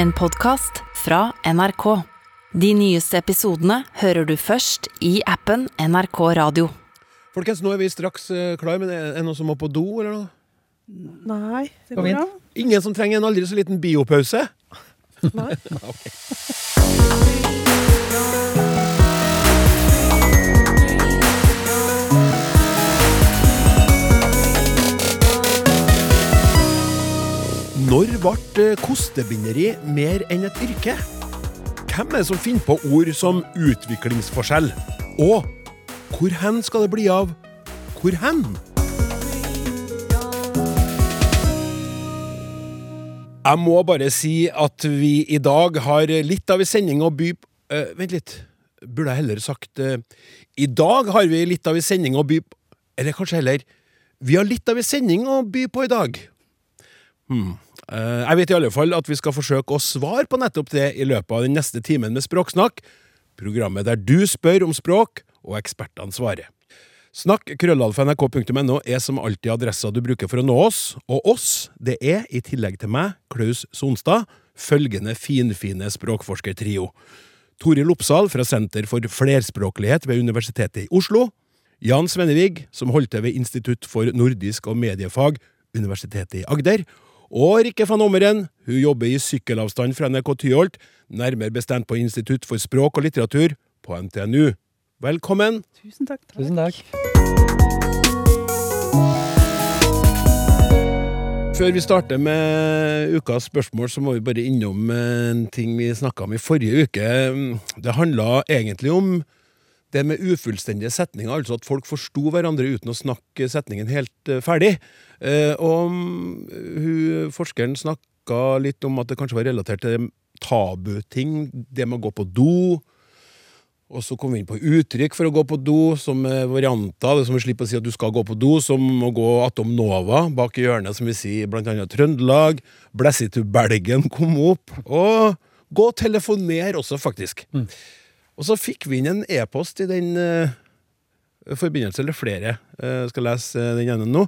En podkast fra NRK. De nyeste episodene hører du først i appen NRK Radio. Folkens, nå er vi straks eh, klar, men er det noen som må på do, eller noe? Nei, det går bra. Ingen som trenger en aldri så liten biopause? Nei. Når ble eh, kostebinderi mer enn et yrke? Hvem er det som finner på ord som utviklingsforskjell? Og hvor hen skal det bli av hvor hen? Jeg må bare si at vi i dag har litt av en sending å by Eh, Vent litt. Burde jeg heller sagt uh, I dag har vi litt av en sending å by på Eller kanskje heller Vi har litt av en sending å by på i dag. Hmm. Eh, Jeg vet i alle fall at vi skal forsøke å svare på nettopp det i løpet av den neste timen med Språksnakk, programmet der du spør om språk, og ekspertene svarer. Snakk krøllalfa.nrk.no er som alltid adressa du bruker for å nå oss, og oss, det er, i tillegg til meg, Klaus Sonstad, følgende finfine språkforskertrio. Toril Oppsal fra Senter for flerspråklighet ved Universitetet i Oslo, Jan Svennevig, som holdt til ved Institutt for nordisk og mediefag, Universitetet i Agder, og Rikke van Ommeren, hun jobber i sykkelavstand fra NRK Tyholt, nærmere bestemt på Institutt for språk og litteratur på NTNU. Velkommen! Tusen takk. takk. Tusen takk. Før vi starter med ukas spørsmål, så må vi bare innom en ting vi snakka om i forrige uke. Det handla egentlig om det med ufullstendige setninger, altså at folk forsto hverandre uten å snakke setningen helt eh, ferdig. Eh, og mm, hun, forskeren snakka litt om at det kanskje var relatert til tabuting, det med å gå på do. Og så kom vi inn på uttrykk for å gå på do, som er varianter. Det som vi slipper å si at du skal gå på do, som å gå attom nova bak i hjørnet, som vi sier blant annet Trøndelag. Blessi to Belgen kom opp. Og gå og telefonere også, faktisk. Og så fikk vi inn en e-post i den uh, forbindelse, eller flere. Uh, skal lese eh, den ene nå.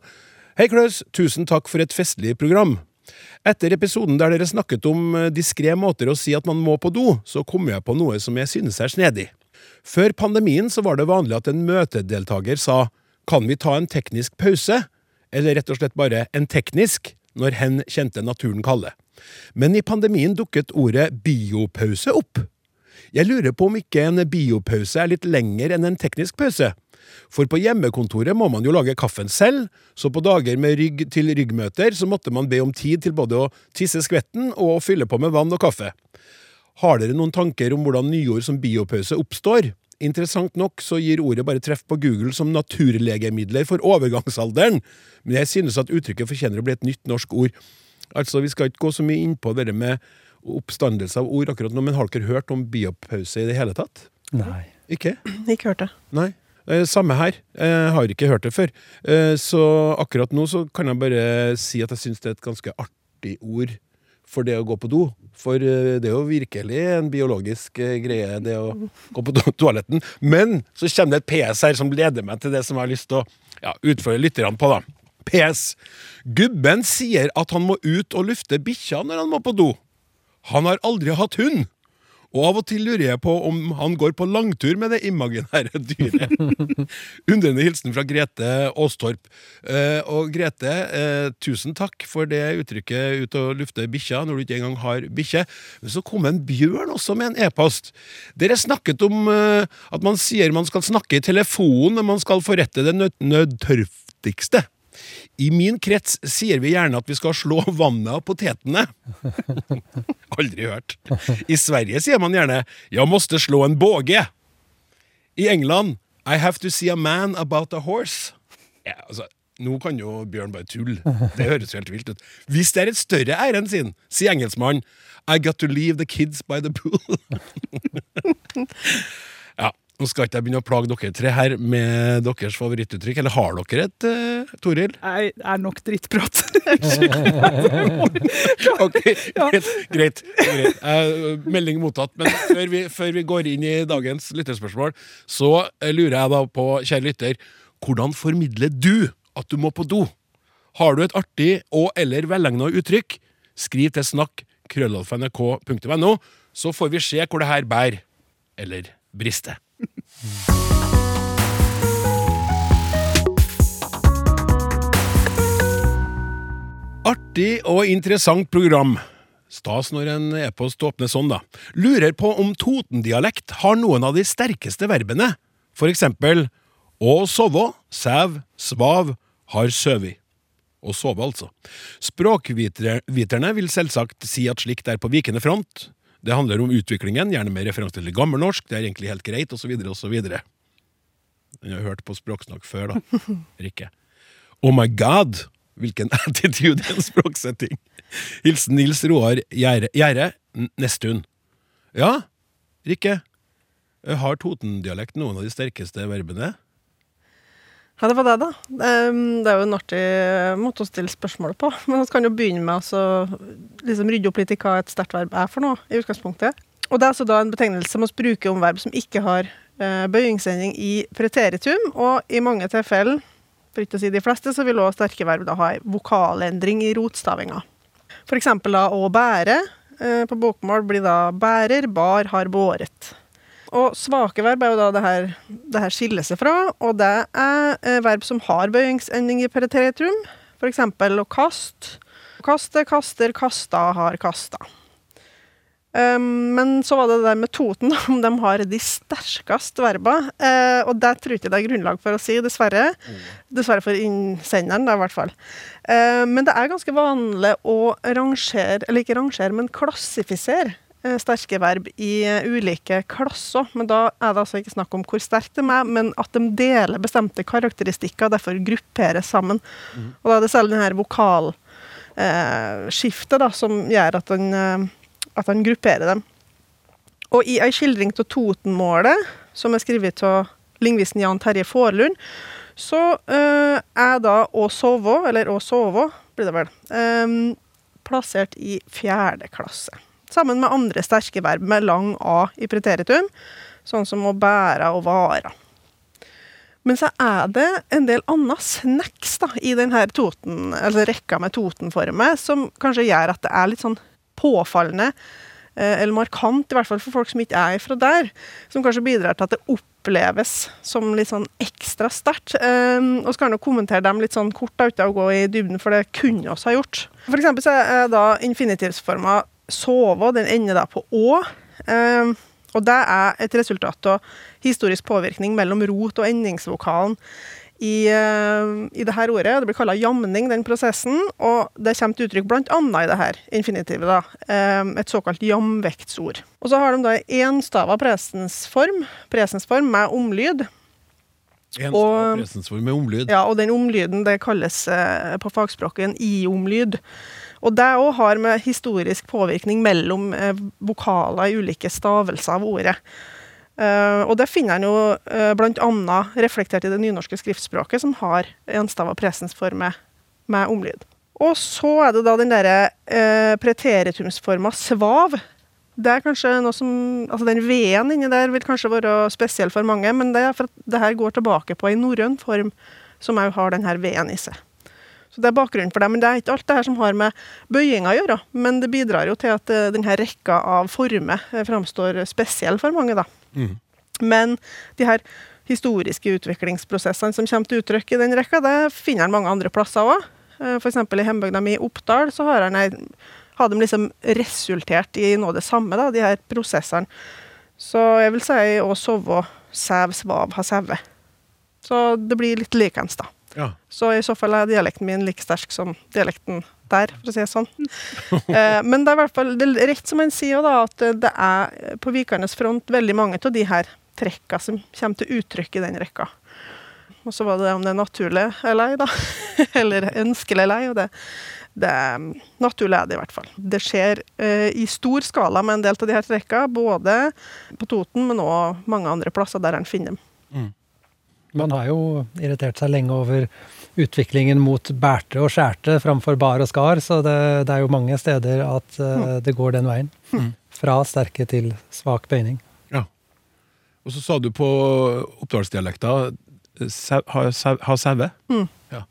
Hei, Klaus. Tusen takk for et festlig program. Etter episoden der dere snakket om diskré måter å si at man må på do, så kom jeg på noe som jeg synes er snedig. Før pandemien så var det vanlig at en møtedeltaker sa kan vi ta en teknisk pause, eller rett og slett bare en teknisk, når hen kjente naturen kalle. Men i pandemien dukket ordet biopause opp. Jeg lurer på om ikke en biopause er litt lenger enn en teknisk pause. For på hjemmekontoret må man jo lage kaffen selv, så på dager med rygg til ryggmøter så måtte man be om tid til både å tisse skvetten og å fylle på med vann og kaffe. Har dere noen tanker om hvordan nyord som biopause oppstår? Interessant nok så gir ordet bare treff på Google som naturlegemidler for overgangsalderen, men jeg synes at uttrykket fortjener å bli et nytt norsk ord. Altså, Vi skal ikke gå så mye inn på det med oppstandelse av ord akkurat nå, men har dere hørt om biopause i det hele tatt? Nei. Ikke? Ikke hørt det. Nei. Eh, samme her. Jeg har ikke hørt det før. Eh, så akkurat nå så kan jeg bare si at jeg syns det er et ganske artig ord for det å gå på do. For eh, det er jo virkelig en biologisk greie, det å gå på to toaletten. Men så kommer det et PS her som leder meg til det som jeg har lyst til å ja, utfordre lytterne på, da. PS. Gubben sier at han må ut og lufte bikkja når han må på do. Han har aldri hatt hund. Og av og til lurer jeg på om han går på langtur med det imaginære dyret. Undrende hilsen fra Grete Aastorp. Eh, og Grete, eh, tusen takk for det uttrykket 'ut og lufte bikkja' når du ikke engang har bikkje. Men så kom en bjørn også med en e-post. Dere snakket om eh, at man sier man skal snakke i telefonen når man skal forrette det nød nødtørftigste. I min krets sier vi gjerne at vi skal slå vannet av potetene. Aldri hørt. I Sverige sier man gjerne 'jeg måste slå en båge'. I England 'I have to see a man about a horse'. Ja, altså, nå kan jo Bjørn bare tulle. Det høres helt vilt ut. Hvis det er et større ærend sin, sier engelskmannen 'I got to leave the kids by the pool'. nå skal ikke jeg begynne å plage dere tre her med deres favorittuttrykk. Eller har dere et, uh, Toril? Jeg er nok drittprat. Ok, greit. greit, greit. Uh, melding mottatt. Men før vi, før vi går inn i dagens lytterspørsmål, så eh, lurer jeg da på, kjære lytter, hvordan formidler du at du må på do? Har du et artig og eller velegna uttrykk? Skriv til snakk krøllalfa.nrk.no, så får vi se hvor det her bærer. Eller brister. Artig og interessant program. Stas når en e-post åpner sånn, da. Lurer på om Totendialekt har noen av de sterkeste verbene. For eksempel å sove, sæv, svav, har søvi. Å sove, altså. Språkviterne vil selvsagt si at slikt er på vikende front. Det handler om utviklingen, gjerne med referanse til gammelnorsk, det er egentlig helt greit, osv., osv. Den har hørt på språksnakk før, da. Rikke. Oh my god! Hvilken attitude i en språksetting! Hilsen Nils Roar Gjerde, Nestun. Ja, Rikke. Har Totendialekt noen av de sterkeste verbene? Ja, det var det, da. Det er jo en artig måte å stille spørsmål på. Men vi kan jo begynne med å liksom rydde opp litt i hva et sterkt verb er for noe, i utgangspunktet. Og det er altså da en betegnelse vi bruker om verb som ikke har eh, i preteritum, og i mange tilfeller, for ikke å si de fleste, så vil også sterke verb da ha en vokalendring i rotstavinga. For eksempel da å bære. eh, På bokmål blir da bærer, bar, har båret. Og svake verb er jo da det her, det her skiller seg fra, og det er eh, verb som har bøyingsending i preteritum. For eksempel å kaste. Kaste, kaster, kasta, har kasta. Um, men så var det det der med Toten, om de har de sterkeste verba. Uh, og det tror jeg ikke det er grunnlag for å si, dessverre. Dessverre for innsenderen, da, i hvert fall. Uh, men det er ganske vanlig å rangere, eller ikke rangere, men klassifisere sterke verb i eh, ulike klasser. Men da er det altså ikke snakk om hvor sterkt de er, men at de deler bestemte karakteristikker, derfor grupperes sammen. Og da er det særlig denne vokalskiftet da, som gjør at eh, at han grupperer dem. Og i ei skildring av Totenmålet, som er skrevet av lingvisten Jan Terje Forlund, så eh, er da å sove, eller å sove, blir det vel, eh, plassert i fjerde klasse. Sammen med andre sterke verb med lang A i preteritum, sånn som å bære og vare. Men så er det en del anna snacks da, i denne toten, eller rekka med Toten-former som kanskje gjør at det er litt sånn påfallende, eh, eller markant, i hvert fall for folk som ikke er fra der, som kanskje bidrar til at det oppleves som litt sånn ekstra sterkt. Um, og kan jeg kommentere dem litt sånn kort da, uten å gå i dybden, for det kunne oss ha gjort. For eksempel så er da infinitivsforma sove, og den ender da på å. Um, og det er et resultat av historisk påvirkning mellom rot- og endingsvokalen i, uh, i det her ordet. Det blir kalla jamning, den prosessen, og det kommer til uttrykk annet i det her infinitivet. da, um, Et såkalt jamvektsord. Og så har de da enstava presensform, presensform med omlyd. En Og- presensform med omlyd. Ja, og den omlyden det kalles uh, på fagspråket en i-omlyd. Og det òg har med historisk påvirkning mellom eh, vokaler i ulike stavelser av ordet. Uh, og det finner en jo uh, blant annet reflektert i det nynorske skriftspråket, som har enstava presensform med, omlyd. Og så er det da den derre uh, preteritumsforma svav. Det er kanskje noe som Altså den V-en inni der vil kanskje være spesiell for mange, men det er for at det her går tilbake på en norrøn form som òg har den her V-en i seg. Så det er bakgrunnen for det. Men det er ikke alt det her som har med bøyinga å gjøre. Men det bidrar jo til at eh, denne rekka av former eh, framstår spesiell for mange, da. Mm. Men de her historiske utviklingsprosessene som kommer til uttrykk i den rekka, det finner han mange andre plasser òg. F.eks. i hjembygda mi Oppdal så har han har de liksom resultert i noe av det samme, da, de her prosessene. Så jeg vil si å sove, sæv, svav, ha seve. Så det blir litt likens, da. Ja. Så i så fall er dialekten min like sterk som dialekten der, for å si det sånn. eh, men det er i hvert fall det er rett som en sier, da, at det er på Vikernes front veldig mange av de her trekka som kommer til uttrykk i den rekka. Og så var det om det er naturlig eller ei, da. eller ønskelig eller ei. Og det, det naturlig er det i hvert fall. Det skjer eh, i stor skala med en del av de her trekka, både på Toten, men òg mange andre plasser der en finner dem. Man har jo irritert seg lenge over utviklingen mot bærte og skjærte framfor bar og skar, så det, det er jo mange steder at uh, det går den veien. Fra sterke til svak bøyning. ja. Og så sa du på oppdalsdialekta eh, sau- ha ha saue. Mm. Ja.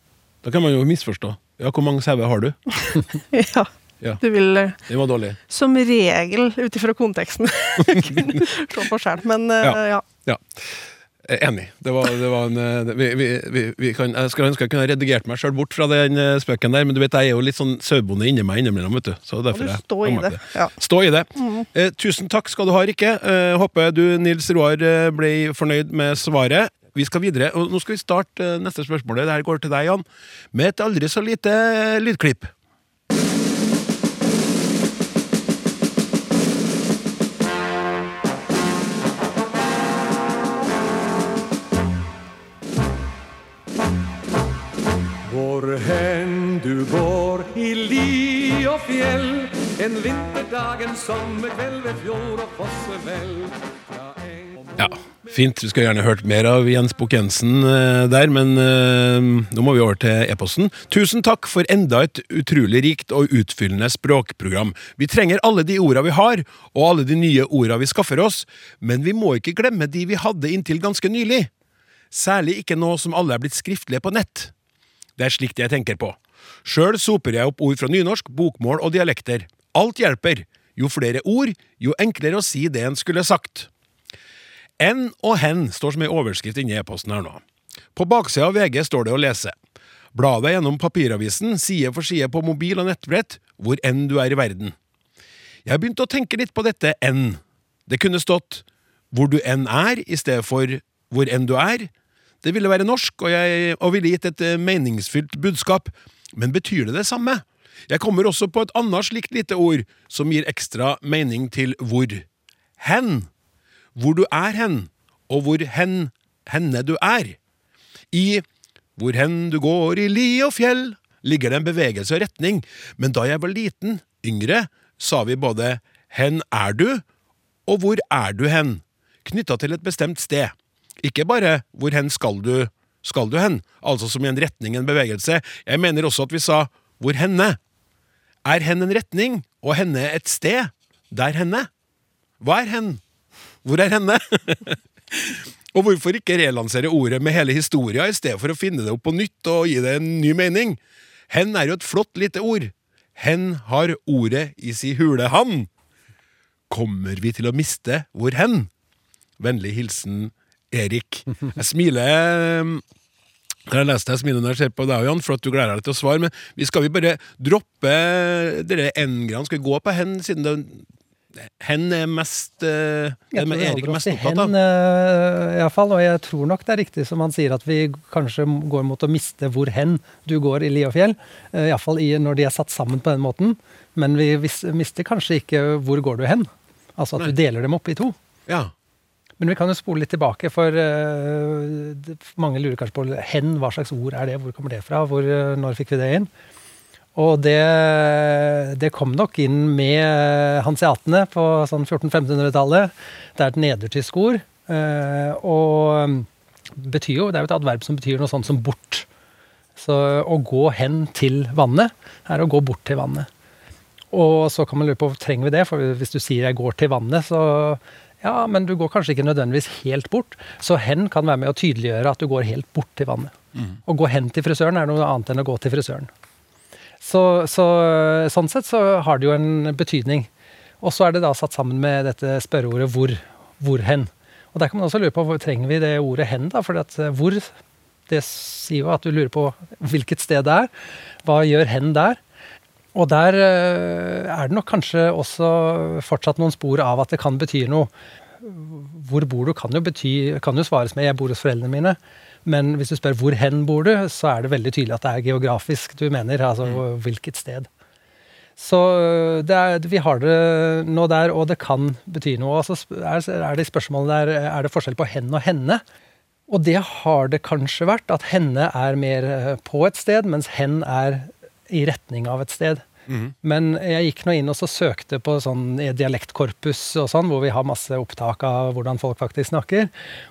Da kan man jo misforstå. Ja, hvor mange sauer har du? ja. Ja. du vil det var dårlig. som regel, ut ifra konteksten, kunne se forskjell. Men eh, Ja. ja. Ja. Jeg er Enig. Det var, det var en eh, vi, vi, vi, kan, Jeg skulle ønske jeg kunne redigert meg sjøl bort fra den eh, spøken der, men du vet, jeg er jo litt sånn sauebonde inni meg innimellom, vet du. Så derfor du jeg stå i det. det. Ja. Stå i det. Eh, tusen takk skal du ha, Rikke. Eh, håper du, Nils Roar, eh, ble fornøyd med svaret. Vi skal videre, og nå skal vi starte eh, neste spørsmål. Det her går til deg, Jan, med et aldri så lite eh, lydklipp. Hvor hen du går i li og fjell En vinterdag, en sommerkveld ved fjord og fossefell Fra Ja, fint. Vi skulle gjerne hørt mer av Jens Bukk Jensen eh, der, men eh, nå må vi over til e-posten. Tusen takk for enda et utrolig rikt og utfyllende språkprogram. Vi trenger alle de orda vi har, og alle de nye orda vi skaffer oss, men vi må ikke glemme de vi hadde inntil ganske nylig. Særlig ikke nå som alle er blitt skriftlige på nett. Det er slikt jeg tenker på. Sjøl soper jeg opp ord fra nynorsk, bokmål og dialekter. Alt hjelper. Jo flere ord, jo enklere å si det en skulle sagt. N og hen står som ei overskrift inni e-posten her nå. På baksida av VG står det å lese. Bla deg gjennom papiravisen, side for side på mobil og nettbrett, hvor enn du er i verden. Jeg har begynt å tenke litt på dette enn. Det kunne stått hvor du enn er, i stedet for hvor enn du er. Det ville være norsk, og, jeg, og ville gitt et eh, meningsfylt budskap. Men betyr det det samme? Jeg kommer også på et annet slikt lite ord som gir ekstra mening til hvor. Hen. Hvor du er hen, og hvor hen henne du er. I Hvor hen du går i li og fjell, ligger det en bevegelse og retning, men da jeg var liten, yngre, sa vi både hen er du, og hvor er du hen, knytta til et bestemt sted. Ikke bare hvor hen skal du, skal du hen, altså som i en retning, en bevegelse. Jeg mener også at vi sa hvor henne. Er hen en retning, og henne et sted? Der henne? Hva er hen? Hvor er henne? og hvorfor ikke relansere ordet med hele historia i stedet for å finne det opp på nytt og gi det en ny mening? Hen er jo et flott lite ord. Hen har ordet i si hule han. Kommer vi til å miste hvor hen? Vennlig hilsen Erik. Jeg smiler når jeg leser deg smile når jeg ser på deg, Jan, for at du gleder deg til å svare. Men vi skal vi bare droppe dere n-greiene? Skal vi gå på hen, siden det Hen er mest uh, er Erik mest opptatt av. hen, eh, i fall, og jeg tror nok det er riktig som han sier, at vi kanskje går mot å miste hvor hen du går i li og fjell. Uh, Iallfall når de er satt sammen på den måten. Men vi mister kanskje ikke hvor går du hen. Altså at Nei. du deler dem opp i to. Ja. Men vi kan jo spole litt tilbake, for eh, mange lurer kanskje på hen, hva slags ord er det, hvor kommer det fra, hvor, eh, når fikk vi det inn? Og det, det kom nok inn med hanseatene på sånn 1400-1500-tallet. Det er et nedertysk ord, eh, og betyr jo, det er jo et adverb som betyr noe sånt som bort. Så å gå hen til vannet er å gå bort til vannet. Og så kan man lure på trenger vi det, for hvis du sier jeg går til vannet, så ja, men du går kanskje ikke nødvendigvis helt bort. Så hen kan være med å tydeliggjøre at du går helt bort til vannet. Å gå hen til frisøren er noe annet enn å gå til frisøren. Så, så sånn sett så har det jo en betydning. Og så er det da satt sammen med dette spørreordet hvor, hvor hen. Og der kan man også lure på hvor trenger vi det ordet hen, da? For at eh, hvor, det sier jo at du lurer på hvilket sted det er. Hva gjør hen der? Og der eh, er det nok kanskje også fortsatt noen spor av at det kan bety noe. Hvor bor du kan jo, bety, kan jo svares med 'jeg bor hos foreldrene mine'. Men hvis du spør 'hvor hen bor du', så er det veldig tydelig at det er geografisk du mener. Altså hvilket sted. Så det er, vi har det nå der, og det kan bety noe. Og så sp- er, det spørsmålet der er det forskjell på hen og henne. Og det har det kanskje vært, at henne er mer øh, på et sted, mens hen er i retning av et sted. Men jeg gikk nå inn og så søkte på sånn dialektkorpus og sånn, hvor vi har masse opptak av hvordan folk faktisk snakker.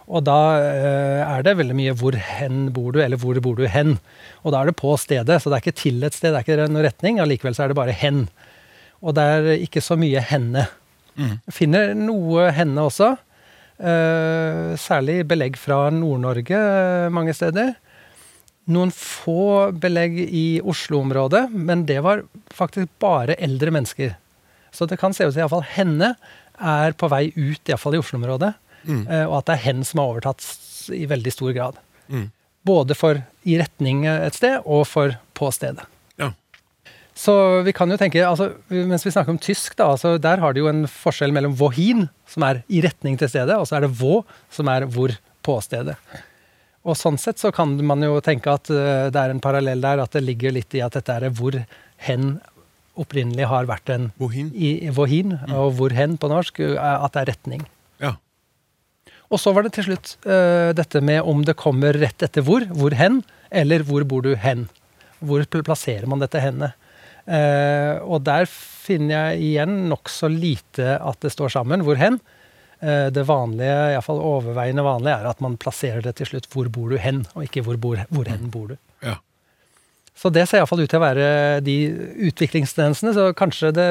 Og da øh, er det veldig mye 'hvor hen bor du', eller 'hvor bor du hen'? Og da er det på stedet, så det er ikke til et sted, det er ikke noen retning. Allikevel så er det bare 'hen'. Og det er ikke så mye 'henne'. Finner noe 'henne' også. Eh, særlig belegg fra Nord-Norge eh, mange steder. Noen få belegg i Oslo-området, men det var faktisk bare eldre mennesker. Så det kan se ut som iallfall henne er på vei ut, iallfall i Oslo-området. Mm. eh, Og at det er hen som har overtatt i veldig stor grad. Mm. Både for i retning et sted, og for på stedet. Ja. Så vi kan jo tenke, altså, Mens vi snakker om tysk, da, altså, der har det jo en forskjell mellom wohin, som er i retning til stedet, og så er det wo, som er hvor på stedet. Og sånn sett så kan man jo tenke at eh, det er en parallell der, at det ligger litt i at dette er hvor hen opprinnelig har vært en Wohin? i wohin mm. og hvor hen på norsk, eh, at det er retning. Ja. Og så var det til slutt uh, dette med om det kommer rett etter hvor, hvor hen, eller hvor bor du hen? Hvor plasserer man dette henne? Uh, og der finner jeg igjen nokså lite at det står sammen. Hvor hen? Eh, det vanlige, iallfall overveiende vanlige, er at man plasserer det til slutt hvor bor du hen, og ikke hvor, bor, hvor hen bor du. Ja. Så det ser iallfall ut til å være de utviklingstendensene, så kanskje det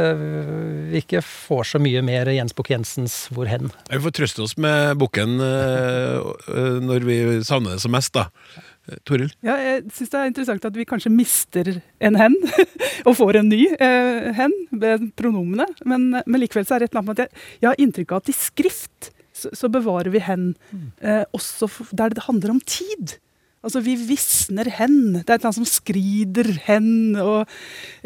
vi ikke får så mye mer Jens Bukk-Jensens 'Hvor hen'. Vi får trøste oss med bukken eh, eh, når vi savner det som mest, da. Toril? Ja, jeg syns det er interessant at vi kanskje mister en hen, og får en ny eh, hen ved pronomene. Men, men likevel så er det et eller annet med at jeg, jeg har inntrykk av at i skrift så, så bevarer vi hen eh, også der det handler om tid. Altså, vi visner hen. Det er et annet som skrider hen. Og,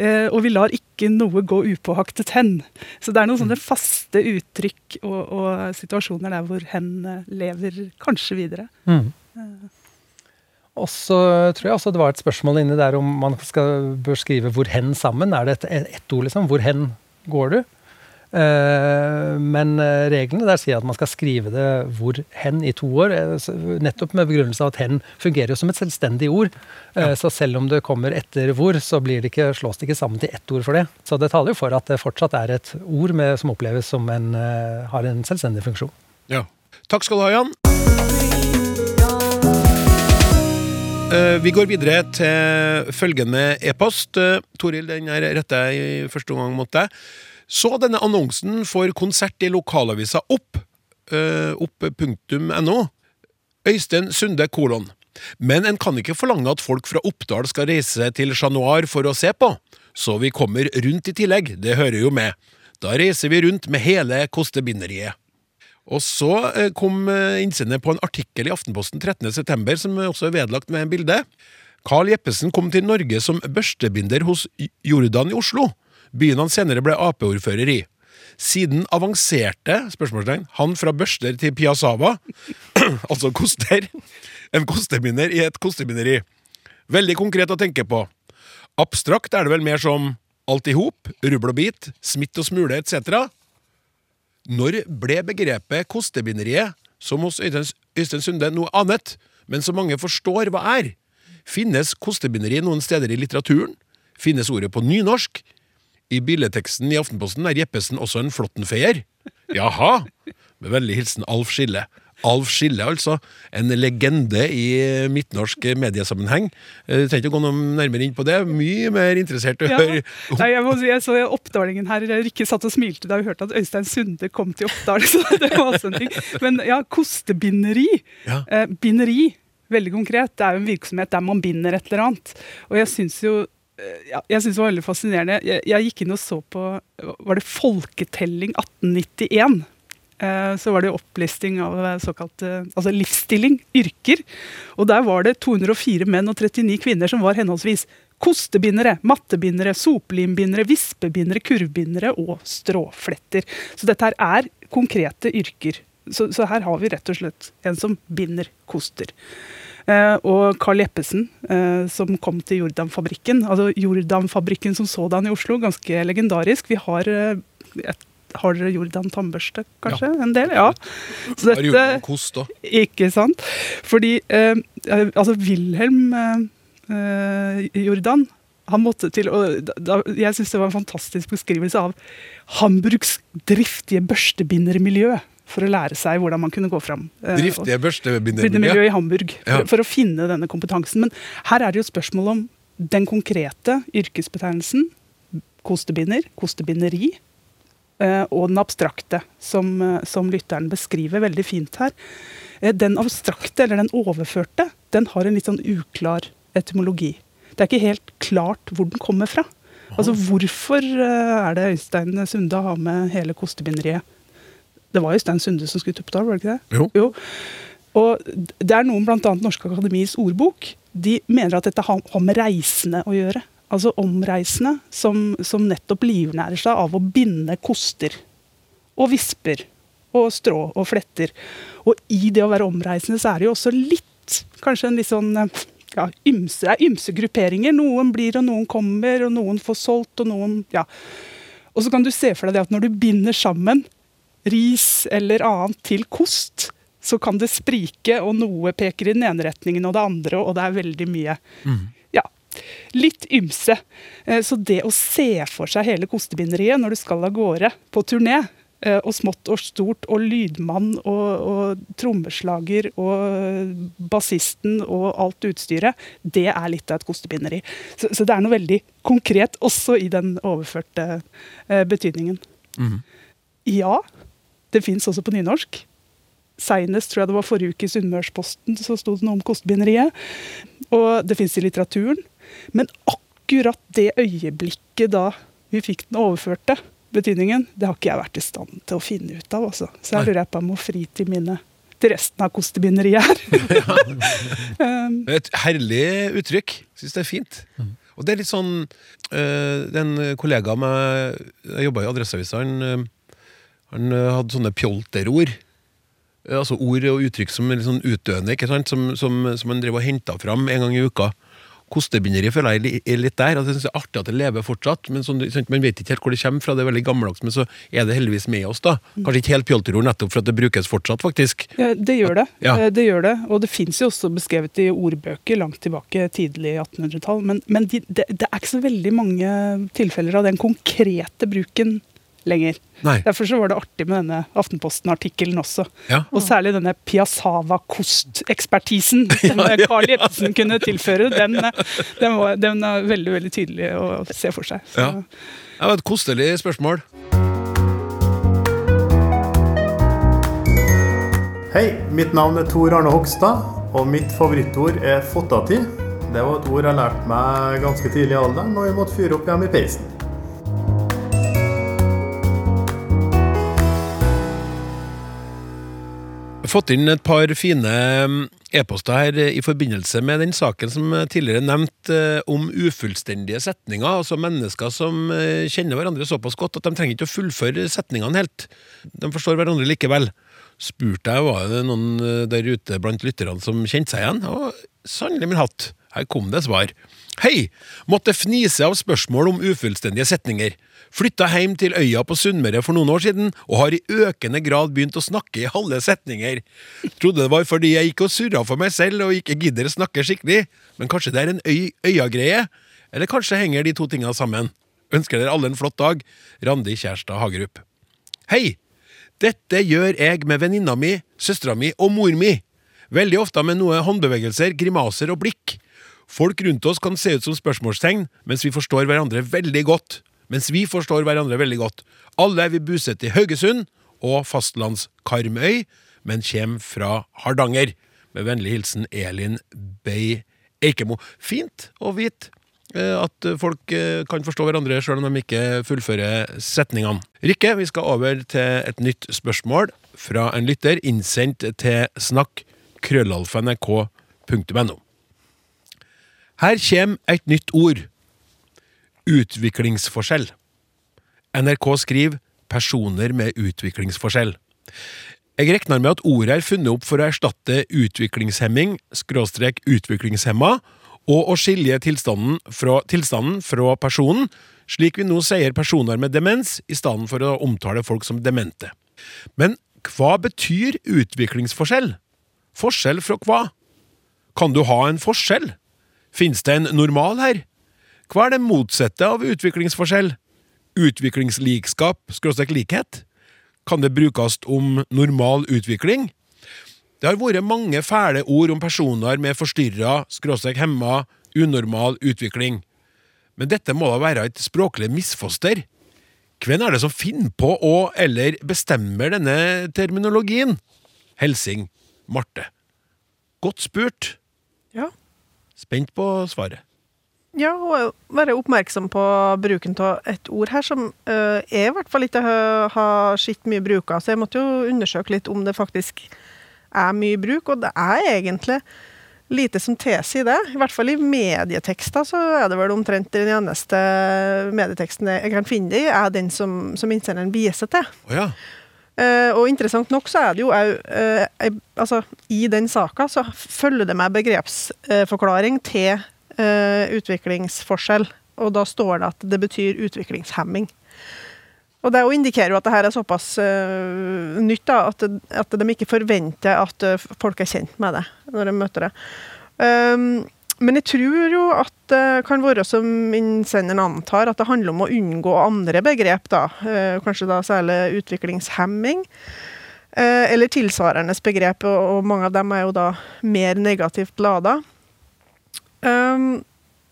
eh, og vi lar ikke noe gå upåaktet hen. Så det er noen sånne faste uttrykk og, og situasjoner der hvor hen eh, lever kanskje videre. Og så tror jeg også det var et spørsmål inni der om man skal, bør skrive 'hvor hen' sammen. Er det ett et ord, liksom? Hvor hen går du? Eh, men eh, reglene der sier at man skal skrive det 'hvor hen' i to år. eh, Nettopp med begrunnelse av at 'hen' fungerer jo som et selvstendig ord. Ja. Så selv om det kommer etter 'hvor', så blir det ikke, slås det ikke sammen til ett ord for det. Så det taler jo for at det fortsatt er et ord med, som oppleves som en, har en selvstendig funksjon. Ja. Takk skal du ha, Jan. Vi går videre til følgende e-post. Toril, den er retter jeg i første omgang mot deg. Så denne annonsen for konsert i lokalavisa Opp, eh, opp.no. Øystein Sunde kolon. Men en kan ikke forlange at folk fra Oppdal skal reise til Chat Noir for å se på, så vi kommer rundt i tillegg, det hører jo med. Da reiser vi rundt med hele kostebinderiet. Og så eh, kom eh, innsendet på en artikkel i Aftenposten 13.9, som også er vedlagt med en bilde. Carl Jeppesen kom til Norge som børstebinder hos Jordan i Oslo, byen han senere ble Ap-ordfører i. Siden avanserte spørsmålstegn, han fra børster til piassava, altså koster, en kosteminner i et kostebinderi. Veldig konkret å tenke på. Abstrakt er det vel mer som alt i hop, rubbel og bit, smitt og smule etc. Når ble begrepet kostebinderiet, som hos Øystein Sunde, noe annet, men som mange forstår hva er? Finnes kostebinderi noen steder i litteraturen? Finnes ordet på nynorsk? I billedteksten i Aftenposten er Jeppesen også en flåttenfeier. Jaha! Med vennlig hilsen Alf Skille. Alf Skille, altså. En legende i midtnorsk mediesammenheng. Eh, Du trenger ikke å gå noe nærmere inn på det. Mye mer interessert i å Ja. høre Nei, jeg, må si, jeg så Oppdalingen her. Rikke satt og smilte da hun hørte at Øystein Sunde kom til Oppdal. Så det var også en ting. Men ja, kostebinderi. Ja. Eh, binderi, veldig konkret, det er jo en virksomhet der man binder et eller annet. Og jeg syns jo eh, ja, jeg synes det var veldig fascinerende. Jeg, jeg gikk inn og så på Var det Folketelling 1891? Eh, Så var det opplisting av eh, såkalt eh, altså livsstilling, yrker. Og der var det 204 menn og 39 kvinner som var henholdsvis kostebindere, mattebindere, soplimbindere, vispebindere, kurvbindere og stråfletter. Så dette her er konkrete yrker. Så, så her har vi rett og slett en som binder koster. Eh, og Carl Jeppesen, eh, som kom til Jordanfabrikken. Altså Jordanfabrikken som sådan i Oslo, ganske legendarisk. Vi har eh, et, Har dere Jordan tannbørste, kanskje? En del? Ja. Så noe kost også. ikke sant? Fordi eh, altså Wilhelm eh, Jordan han måtte til da, da, Jeg syns det var en fantastisk beskrivelse av Hamburgs driftige børstebindermiljø. For å lære seg hvordan man kunne gå fram. eh, Driftige børstebindemiljø i Hamburg, Ja. for, for å finne denne kompetansen. Men her er det jo spørsmål om den konkrete yrkesbetegnelsen, kostebinder, kostebinderi, eh, og den abstrakte, som, eh, som lytteren beskriver veldig fint her. Den abstrakte, eller den overførte, den har en litt sånn uklar etymologi. Det er ikke helt klart hvor den kommer fra. Altså Hvorfor er det Øystein Sunde har med hele kostebinderiet? Det var jo Stein Sunde som skulle til Oppdal, var det ikke det? Jo. Og det er noen, bl.a. Norske Akademis ordbok, de mener at dette har med reisende å gjøre. Altså omreisende som, som nettopp livnærer seg av å binde koster og visper og strå og fletter. Og i det å være omreisende så er det jo også litt, kanskje en litt sånn ja, ymse, det er ymse grupperinger. Noen blir, og noen kommer, og noen får solgt, og noen Ja. Og så kan du se for deg det at når du binder sammen ris eller annet til kost, så kan det sprike, og noe peker i den ene retningen og det andre, og det er veldig mye. Ja, litt ymse. Eh, Så det å se for seg hele kostebinderiet når du skal av gårde på turné, eh, og smått og stort, og lydmann og, og trommeslager og bassisten og alt utstyret, det er litt av et kostebinderi. Så, så det er noe veldig konkret også i den overførte eh, betydningen. Ja, det fins også på nynorsk. Seinest, tror jeg det var forrige uke i Sunnmørsposten, så sto det noe om kostebinderiet. Og det fins i litteraturen. Men akkurat det øyeblikket da vi fikk den overførte betydningen, det har ikke jeg vært i stand til å finne ut av. Også. Så jeg lurer på om jeg må fri til mine til resten av kostebinderiet her. um, Et herlig uttrykk. Syns det er fint. Og det er litt sånn øh, Det er en kollega av meg Jeg jobba i Adresseavisa. Øh, han øh, hadde sånne pjolterord. Øh, Altså ord og uttrykk som er litt sånn utdøende, ikke sant? Som, som, som han drev og henta fram en gang i uka. Kostebinderi føler jeg er litt der. Altså, Jeg synes det er artig at det lever fortsatt. men sånn, Man vet ikke helt hvor det kommer fra. Det er veldig gammeldags, men så er det heldigvis med oss. da. Kanskje ikke helt pjolterord nettopp for at det brukes fortsatt, faktisk. Ja, det gjør det. Ja. Eh, det gjør det. Og det fins jo også beskrevet i ordbøker langt tilbake, tidlig 1800-tall. Men, men de, det, det er ikke så veldig mange tilfeller av den konkrete bruken lenger. Nei. Derfor så var det artig med denne Aftenposten-artikkelen også. Ja. Og særlig denne Piazzava-kostekspertisen som Carl Jeppesen kunne tilføre. Den, den, var, den er veldig veldig tydelig å se for seg. Så, Ja. Det var et kostelig spørsmål. Hei, mitt navn er Tor Arne Hogstad, og mitt favorittord er fottati. Det var et ord jeg lærte meg ganske tidlig i alderen og jeg måtte fyre opp hjemme i peisen. Fått inn et par fine mm, e-poster her eh, i forbindelse med den saken som eh, tidligere nevnt eh, om ufullstendige setninger. Altså mennesker som kjenner hverandre såpass godt at de trenger ikke å fullføre setningene helt. De forstår hverandre likevel. Spurte jeg var det noen der ute blant lytterne som kjente seg igjen, og sannelig min hatt. Her kom det svar. Hei! Måtte fnise av spørsmål om ufullstendige setninger. Flytta hjem til øya på Sunnmøre for noen år siden, og har i økende grad begynt å snakke i halve setninger. Trodde det var fordi jeg gikk og surra for meg selv og ikke gidder å snakke skikkelig, men kanskje det er en øy øya-greie? Eller kanskje henger de to tingene sammen? Ønsker dere alle en flott dag. Randi Kjærstad Hagerup. Hei! Dette gjør jeg med venninna mi, søstera mi og mor mi. Veldig ofte med noe håndbevegelser, grimaser og blikk. Folk rundt oss kan se ut som spørsmålstegn, mens vi forstår hverandre veldig godt. Mens vi forstår hverandre veldig godt. Alle er vi bosatt i Haugesund og fastlands Karmøy, men kommer fra Hardanger. Med vennlig hilsen Elin Bay Eikemo. Fint å vite eh, at folk eh, kan forstå hverandre sjøl om de ikke fullfører setningene. Rikke, vi skal over til et nytt spørsmål fra en lytter, innsendt til snakk krøllalfa.nrk.no. Her kommer et nytt ord. Utviklingsforskjell. NRK skriver 'personer med utviklingsforskjell'. Jeg regner med at ordet er funnet opp for å erstatte utviklingshemming, skråstrek utviklingshemma, og å skilje tilstanden fra, tilstanden fra personen, slik vi nå sier personer med demens, i stedet for å omtale folk som demente. Men hva betyr utviklingsforskjell? Forskjell fra hva? Kan du ha en forskjell? Fins det en normal her? Hva er det motsatte av utviklingsforskjell? Utviklingslikskap, skråstrek likhet? Kan det brukes om normal utvikling? Det har vært mange fæle ord om personer med forstyrra, skråstrek hemma, unormal utvikling. Men dette må da være et språklig misfoster? Hvem er det som finner på å eller bestemmer denne terminologien? Helsing Marte. Godt spurt. Ja. Spent på svaret. Ja, og være oppmerksom på bruken av et ord her som uh, jeg i hvert fall ikke har, sett mye bruk av. Så jeg måtte jo undersøke litt om det faktisk er mye bruk, og det er egentlig lite som tilsier det. I hvert fall i medietekster så er det vel omtrent den eneste medieteksten jeg kan finne det i, er den som, som innsenderen viser til. Oh, ja. Uh, og interessant nok så er det jo òg eh, Altså, i den saka så følger det med begrepsforklaring til eh, utviklingsforskjell. Og da står det at det betyr utviklingshemming. Og det indikerer jo at det her er såpass uh, nytt da, at, at de ikke forventer at uh, folk er kjent med det når de møter det. Um, men jeg tror jo at det kan være som innsenderen antar, at det handler om å unngå andre begrep, da. uh, kanskje da særlig utviklingshemming. Eh, eller tilsvarende begrep, og, og mange av dem er jo da mer negativt lada. Um,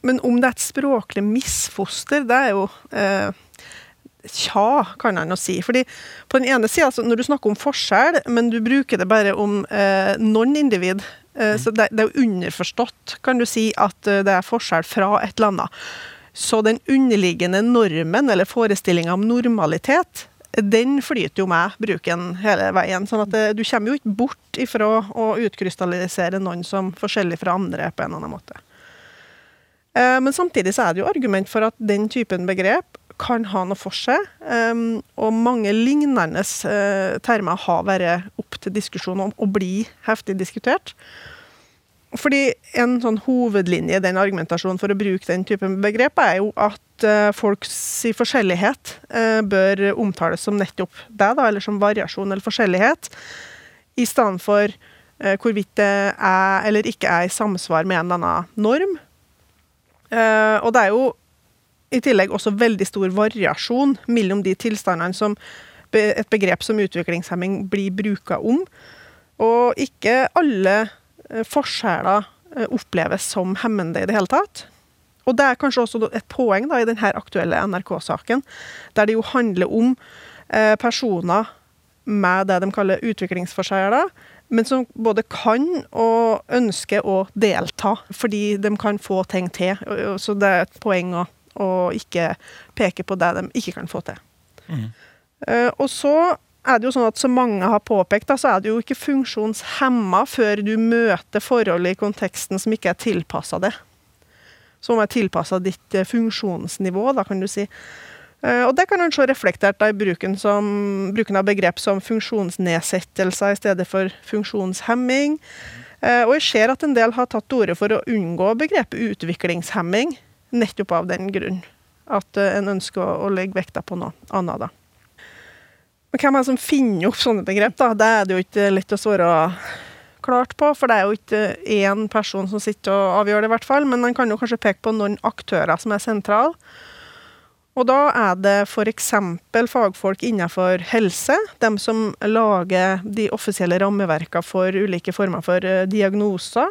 men om det er et språklig misfoster, det er jo eh, Tja, kan jeg nå si. Fordi på den ene sida, når du snakker om forskjell, men du bruker det bare om eh, noen individ, eh, så det, det er jo underforstått, kan du si, at eh, det er forskjell fra et eller annet. Så den underliggende normen, eller forestillinga om normalitet, den flyter jo med bruken hele veien. sånn at eh, du kommer jo ikke bort ifra å utkrystallisere noen som forskjellig fra andre på en eller annen måte. Eh, Men samtidig så er det jo argument for at den typen begrep kan ha noe for seg. Um, og mange lignende uh, termer har vært opp til diskusjon om å bli heftig diskutert. Fordi en sånn hovedlinje i den argumentasjonen for å bruke den typen begrep, er jo at folks forskjellighet bør omtales som nettopp det, da, eller som variasjon eller forskjellighet, i stedet for hvorvidt det er eller ikke er i samsvar med en eller annen norm. Uh, og det er jo i tillegg også veldig stor variasjon mellom de tilstandene som et begrep som utviklingshemming blir bruka om. Og ikke alle uh, forskjeller uh, oppleves som hemmende i det hele tatt. Og det er kanskje også et poeng da, i denne aktuelle NRK-saken, der det jo handler om personer med det de kaller utviklingsforskjeller, men som både kan og ønsker å delta, fordi de kan få ting til. Så det er et poeng å, å ikke peke på det de ikke kan få til. Mm. Uh, og så er det jo sånn at som mange har påpekt, da, så er det jo ikke funksjonshemma før du møter forhold i konteksten som ikke er tilpassa det. Som er tilpassa ditt uh, funksjonsnivå, da, kan du si. Uh, og det kan en se reflektert i bruken, som, bruken, av begrep som funksjonsnedsettelser i stedet for funksjonshemming. Uh, og jeg ser at en del har tatt til orde for å unngå begrepet utviklingshemming, nettopp av den grunn. At uh, en ønsker å, legge vekta på noe annet, da. Men hvem er det som finner opp sånne begrep, da? Det er det jo ikke lett å svare klart på, for det er jo ikke én person som sitter og avgjør det, i hvert fall. Men man kan jo kanskje peke på noen aktører som er sentrale. Og da er det f.eks. fagfolk innenfor helse, dem som lager de offisielle rammeverkene for ulike former for uh, diagnoser.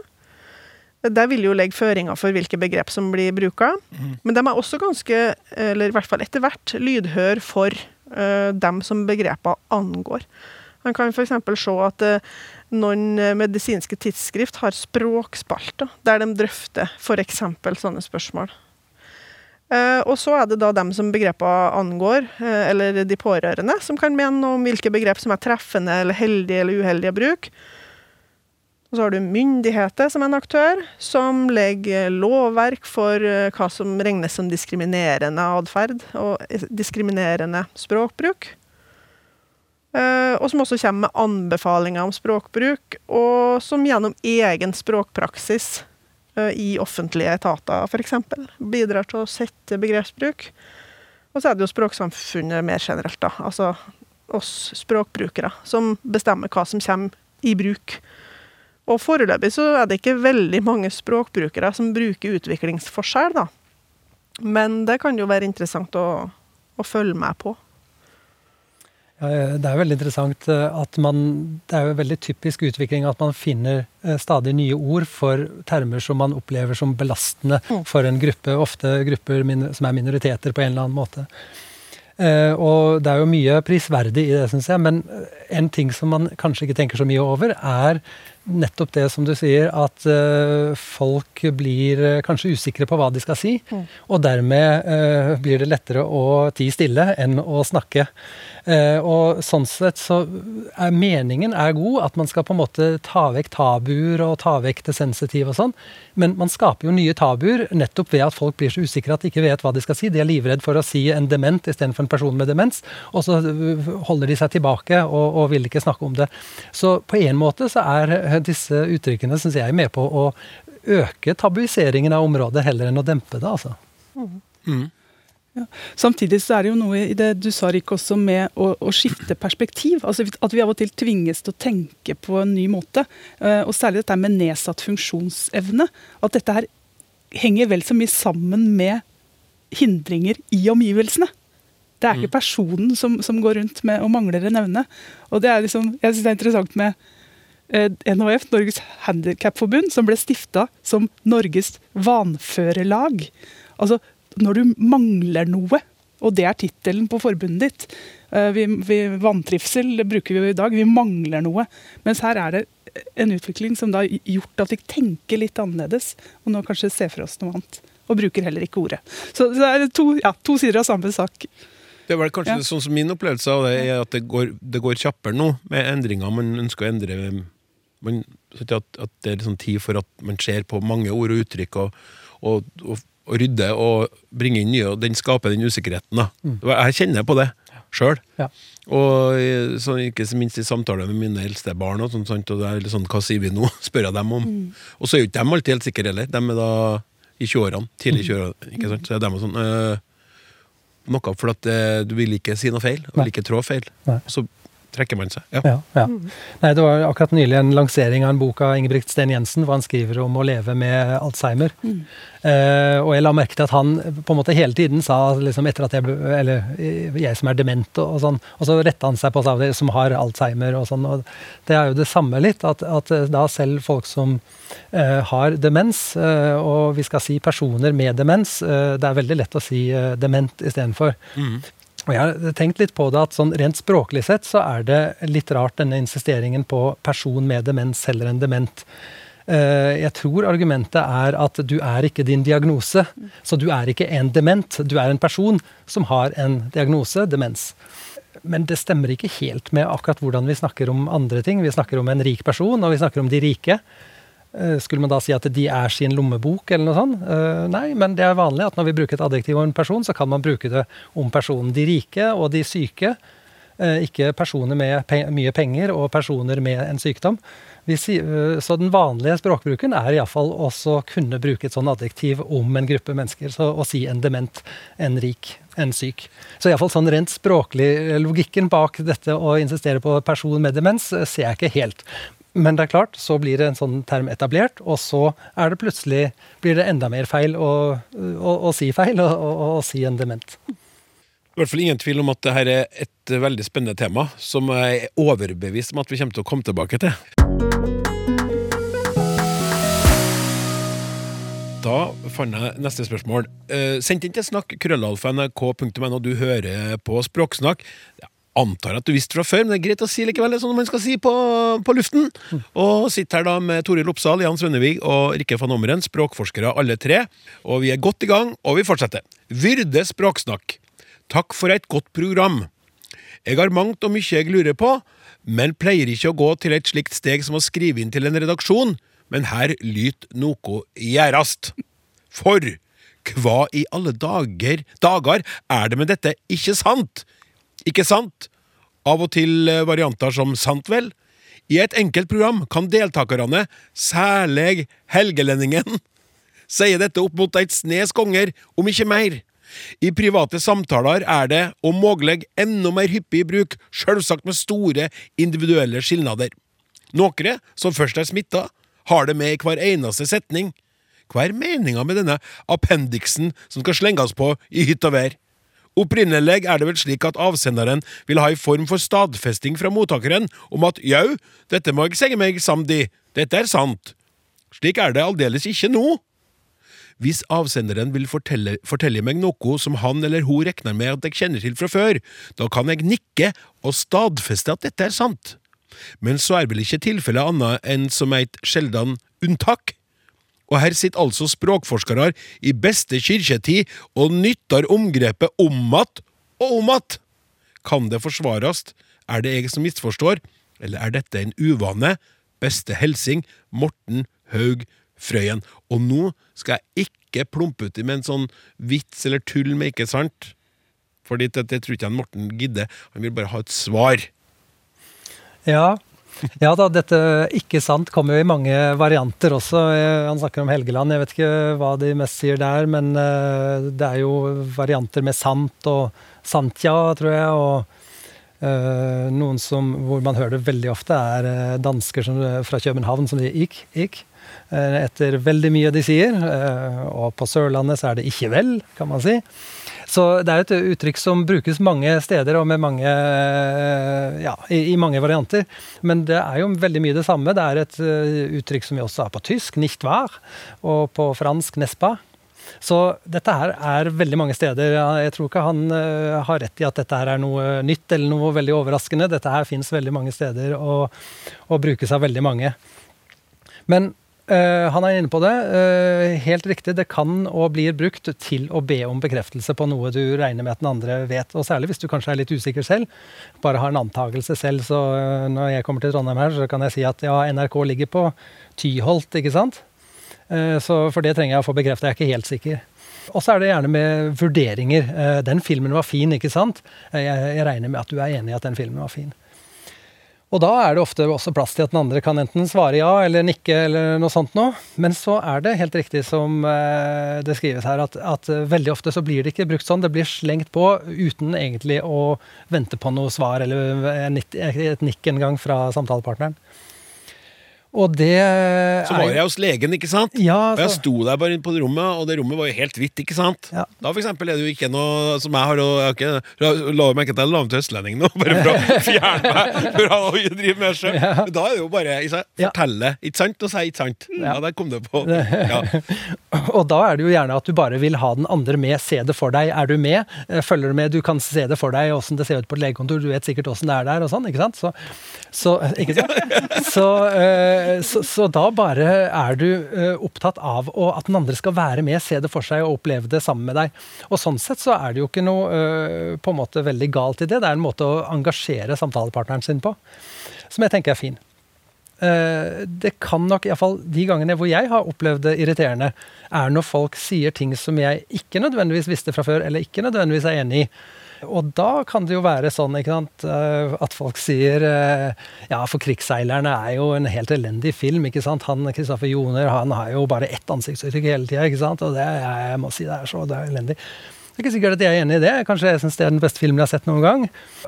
Der vil jo legge føringer for hvilke begrep som blir bruka. Mm. Men de er også ganske, eller i hvert fall etter hvert, lydhør for uh, dem som begrepene angår. Man kan f.eks. se at uh, noen medisinske tidsskrift har språkspalter, der de drøfter f.eks. sånne spørsmål. Uh, og så er det da dem som begrepene angår, uh, eller de pårørende, som kan mene noe om hvilke begrep som er treffende eller heldige eller uheldige bruk. Og så har du myndigheter som en aktør, som legger lovverk for uh, hva som regnes som diskriminerende atferd og diskriminerende språkbruk. og som også kommer med anbefalinger om språkbruk, og som gjennom egen språkpraksis i offentlige etater, f.eks. Bidrar til å sette begrepsbruk. Og så er det jo språksamfunnet mer generelt, da. Altså oss språkbrukere, som bestemmer hva som kommer i bruk. Og foreløpig så er det ikke veldig mange språkbrukere som bruker utviklingsforskjell, da. Men det kan jo være interessant å, å følge med på. Det er veldig interessant eh, at man Det er jo veldig typisk utvikling at man finner eh, stadig nye ord for termer som man opplever som belastende mm. for en gruppe, ofte grupper som er minoriteter på en eller annen måte. Eh, og det er jo mye prisverdig i det, syns jeg, men en ting som man kanskje ikke tenker så mye over, er nettopp det som du sier, at uh, folk blir uh, kanskje usikre på hva de skal si. Og dermed uh, blir det lettere å tie stille enn å snakke. Og sånn sett så er meningen er god, at man skal på en måte ta vekk tabuer og ta vekk det sensitive og sånn. Men man skaper jo nye tabuer nettopp ved at folk blir så usikre at de ikke vet hva de skal si. De er livredd for å si en dement istedenfor en person med demens. Og så øh, holder de seg tilbake og, og vil ikke snakke om det. Så på en måte så er disse uttrykkene synes jeg, med på å øke tabuiseringen av området heller enn å dempe det. altså. Samtidig så er det jo noe i det du sa, Rik, også med å, å skifte perspektiv. Altså At vi av og til tvinges til å tenke på en ny måte. Eh, og særlig dette med nedsatt funksjonsevne. At dette her henger vel så mye sammen med hindringer i omgivelsene. Det er ikke personen som, som går rundt med og mangler en evne. Og det er liksom, jeg synes det er interessant med eh, NHF, Norges Handikapforbund, som ble stifta som Norges vanførelag. Altså, når du mangler noe, og det er tittelen på forbundet ditt eh, vi, vi, Vanntrivsel bruker vi jo i dag. Vi mangler noe. Mens her er det en utvikling som da har gjort at vi tenker litt annerledes, og nå kanskje ser for oss noe annet. Og bruker heller ikke ordet. Så det er to, ja, to sider av samme sak. Det er vel kanskje Ja. sånn som min opplevelse av det er at det går, det går kjappere nå med endringer man ønsker å endre. Man, at, at det er liksom tid for at man ser på mange ord og uttrykk og, og, og, og rydder og bringer inn nye, og den skaper den usikkerheten. da. Jeg kjenner på det sjøl. Ja. Og i- sånn, ikke minst i samtaler med mine eldste barn, og sånt, sånt, og det er litt sånn, hva sier vi nå? spør jeg dem om. Og så er jo ikke de alltid helt sikre heller. De er da i 20-årene, tidlig i 20-årene. ikke sant? Så er de sånn øh, Noe for at øh, du vil ikke si noe feil, og vil ikke trå feil. Nei. Så trekker man seg. Ja. Ja, ja. Nei, det var akkurat nylig en lansering av en bok av Ingebrigt Sten Jensen, hvor han skriver om å leve med Alzheimer. Eh, og jeg la merke til at han på en måte hele tiden sa, liksom etter at jeg Eller eh, jeg som er dement og, og sånn, og så retta han seg på seg som har Alzheimer og sånn. og Det er jo det samme litt, at, at eh, da selv folk som eh, har demens, eh, og vi skal si personer med demens, eh, det er veldig lett å si eh, dement istedenfor. Og jeg har tenkt litt på det at sånn rent språklig sett så er det litt rart denne insisteringen på person med demens heller enn dement. Eh, Jeg tror argumentet er at du er ikke din diagnose, så du er ikke en dement. Du er en person som har en diagnose, demens. Men det stemmer ikke helt med akkurat hvordan vi snakker om andre ting. Vi snakker om en rik person, og vi snakker om de rike. Eh, Skulle man da si at de er sin lommebok, eller noe sånt? Eh, Nei, men det er vanlig at når vi bruker et adjektiv om en person, så kan man bruke det om personen. De rike og de syke. eh, Ikke personer med mye penger og personer med en sykdom. Så den vanlige språkbruken er iallfall også kunne bruke et sånn adjektiv om en gruppe mennesker. Så å si en dement, en rik, en syk. Så iallfall sånn rent språklig logikken bak dette å insistere på person med demens, ser jeg ikke helt. Men det er klart, så blir det en sånn term etablert, og så er det plutselig blir det enda mer feil å, å, å si feil og å, si en dement. I hvert fall ingen tvil om at dette er et veldig spennende tema, som jeg er overbevist om at vi kommer til å komme tilbake til. Da fant jeg neste spørsmål. Eh, sendt inn til snakk krøllalfa.nrk.no. Du hører på Språksnakk. Jeg antar at du visste fra før, men det er greit å si likevel. Sånn man skal si på, på luften. Og sitter her da med Toril Oppsal, Jan Svennevig og Rikke van Ommeren, språkforskere alle tre. Og vi er godt i gang, og vi fortsetter. Vyrde Språksnakk. Takk for et godt program. Jeg har mangt og mye jeg lurer på, men pleier ikke å gå til et slikt steg som å skrive inn til en redaksjon, men her lyt noe gjærast. For hva i alle dager, dager er det med dette ikke sant? Ikke sant? Av og til eh, varianter som sant vel? I et enkelt program kan deltakerne, særlig helgelendingen, sier dette opp mot et snes ganger, om ikke mer. I private samtaler er det, om mulig, enda mer hyppig bruk, selvsagt med store individuelle skilnader. Noen som først er smitta, har det med i hver eneste setning. Hva er meninga med denne appendiksen som skal slenges på i hytt og vær? Opprinnelig er det vel slik at avsenderen vil ha en form for stadfesting fra mottakeren om at jau, dette må jeg si meg samdi, dette er sant. Slik er det aldeles ikke nå. Hvis avsenderen vil fortelle, fortelle meg noe som han eller hun regner med at jeg kjenner til fra før, da kan jeg nikke og stadfeste at dette er sant. Men så er vel ikke tilfellet annet enn som et sjeldan unntak? Og her sitter altså språkforskere i beste kirketid og nytter omgrepet om att og om att. Kan det forsvares? Er det jeg som misforstår, eller er dette en uvane? Beste helsing Morten Haug Frøyen. Og nå skal jeg ikke plumpe uti med en sånn vits eller tull med ikke sant? Fordi det, tror ikke jeg Morten gidder. Han vil bare ha et svar. Ja. ja da, dette ikke sant kommer jo i mange varianter også. Eh, Han snakker om Helgeland. Jeg vet ikke hva de mest sier der, men eh, det er jo varianter med sant og santja, tror jeg. og eh, noen som, hvor man hører det veldig ofte, er dansker som, fra København som sier ik, ik. Etter veldig mye de sier. Og på Sørlandet så er det ikke vel, kan man si. Så det er et uttrykk som brukes mange steder og mange, eh, ja, i, i mange varianter. Men det er jo veldig mye det samme. Det er et eh, uttrykk som vi også har på tysk, nicht wahr, og på fransk, n'est-ce. Så dette her er veldig mange steder. Jeg tror ikke han uh, har rett i at dette her er noe nytt eller noe veldig overraskende. Dette her fins veldig mange steder og, og brukes av veldig mange. Men eh, han er inne på det. eh, helt riktig, det kan og blir brukt til å be om bekreftelse på noe du regner med at den andre vet. Og særlig hvis du kanskje er litt usikker selv. Bare har en antakelse selv. Så eh, når jeg kommer til Trondheim her, så kan jeg si at ja, NRK ligger på Tyholt, ikke sant? Så for det trenger jeg å få bekreftet. Jeg er ikke helt sikker. Og så er det gjerne med vurderinger. Den filmen var fin, ikke sant? Jeg, jeg regner med at du er enig i at den filmen var fin. Og da er det ofte også plass til at den andre kan enten svare ja eller nikke eller noe sånt noe. Men så er det helt riktig som eh, det skrives her, at, at eh, veldig ofte så blir det ikke brukt sånn. Det blir slengt på uten egentlig å vente på noe svar eller et nikk en gang fra samtalepartneren. Og det Så var jeg hos legen, ikke sant? Ja, Og jeg sto der bare inne på det rommet, og det rommet var jo helt hvitt, ikke sant? Ja. Da for eksempel er det jo ikke noe som jeg har og jeg La la meg ikke til å lave til østlending nå, bare for å fjerne meg fra å drive med sjøl. Men Da er det jo bare? Ja. fortelle, ikke sant, og si ikke sant. Ja, der kom det på. Ja. Og da er det jo gjerne at du bare vil ha den andre med, se det for deg. Er du med? Eh, Følger du med? Du kan se det for deg, åssen det ser ut på et legekontor. Du vet sikkert åssen det er der, og sånn, ikke sant? Så, så, ikke sant? Så, eh, så, så da bare er du eh, opptatt av å, at den andre skal være med, se det for seg og oppleve det sammen med deg. Og sånn sett så er det jo ikke noe eh, på en måte veldig galt i det. Det er en måte å engasjere samtalepartneren sin på, som jeg tenker er fin. Eh, det kan nok, iallfall de gangene hvor jeg har opplevd det irriterende, er når folk sier ting som jeg ikke nødvendigvis visste fra før, eller ikke nødvendigvis er enig i. Og da kan det jo være sånn sant, eh, at folk sier eh, Ja, for 'Krigsseilerne' er jo en helt elendig film. ikke sant? Han Kristoffer Joner han har jo bare ett ansiktsuttrykk hele tida. Og det, jeg må si det er så det er elendig. Det er ikke sikkert at jeg er enig i det. Kanskje jeg syns det er den beste filmen jeg har sett noen gang.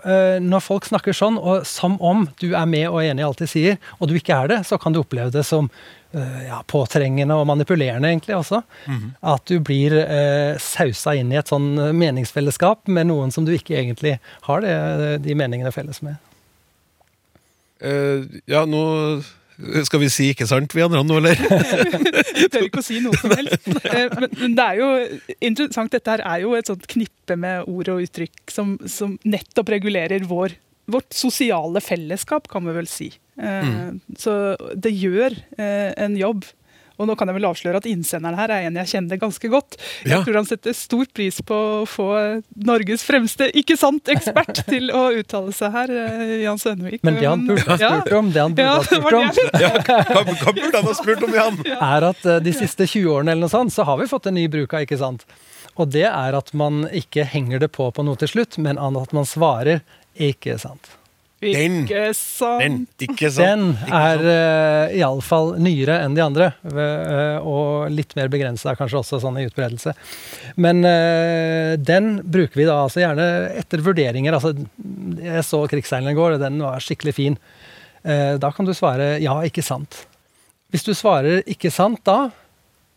Eh, når folk snakker sånn, og som om du er med og enig i alt de sier, og du ikke er det, så kan du oppleve det som eh, ja, påtrengende og manipulerende, egentlig også. At du blir eh, sausa inn i et sånn meningsfellesskap med noen som du ikke egentlig har det, de meningene felles med. Uh, ja, nå skal vi si ikke sant, vi andre nå, eller? Tør ikke å si noe som helst. Eh, Men det er jo interessant. Dette her er jo et sånt knippe med ord og uttrykk som, som nettopp regulerer vår, vårt sosiale fellesskap, kan vi vel si. Mm. Så det gjør eh, en jobb. Og nå kan jeg vel avsløre at innsenderen her er en jeg kjenner ganske godt. Jeg Ja. tror han setter stor pris på å få Norges fremste ikke sant-ekspert til å uttale seg her, eh, Jan Sønvik. Men det han burde ha spurt om, det han burde Ja, ha spurt om. Ja, hva, burde han ha spurt om igjen? er at eh, de siste 20 årene eller noe sånt, så har vi fått en ny bruk av ikke sant. Og det er at man ikke henger det på på noe til slutt, men at man svarer ikke sant. Den. Ikke sant? Den, ikke sant? Den er uh, iallfall nyere enn de andre, eh, og litt mer begrensa kanskje også sånn i utbredelse. Men uh, den bruker vi da altså gjerne etter vurderinger. Altså, jeg så 'Krigsseileren' i går, og den var skikkelig fin. Uh, da kan du svare ja, ikke sant. Hvis du svarer ikke sant da,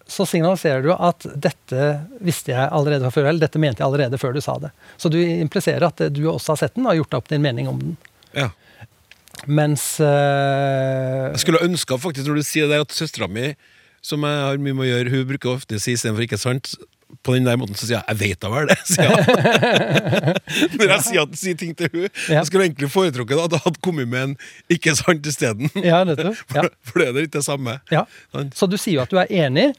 så signaliserer du at dette visste jeg allerede fra før, eller dette mente jeg allerede før du sa det. Så du impliserer at du også har sett den og har gjort opp din mening om den. Ja. Mens uh, Jeg skulle ønska faktisk, når du sier det der, at søstera mi, som jeg har mye med å gjøre, hun bruker ofte å si istedenfor ikke sant, på den der måten så sier jeg 'jeg vet da vel det', sier jeg. Når jeg sier, at, sier ting til hun Ja. Jeg skulle egentlig foretrukket at jeg hadde kommet med en ikke sant isteden. Ja. Ja. For, for det er litt det samme. Ja. Så du sier jo at du er enig,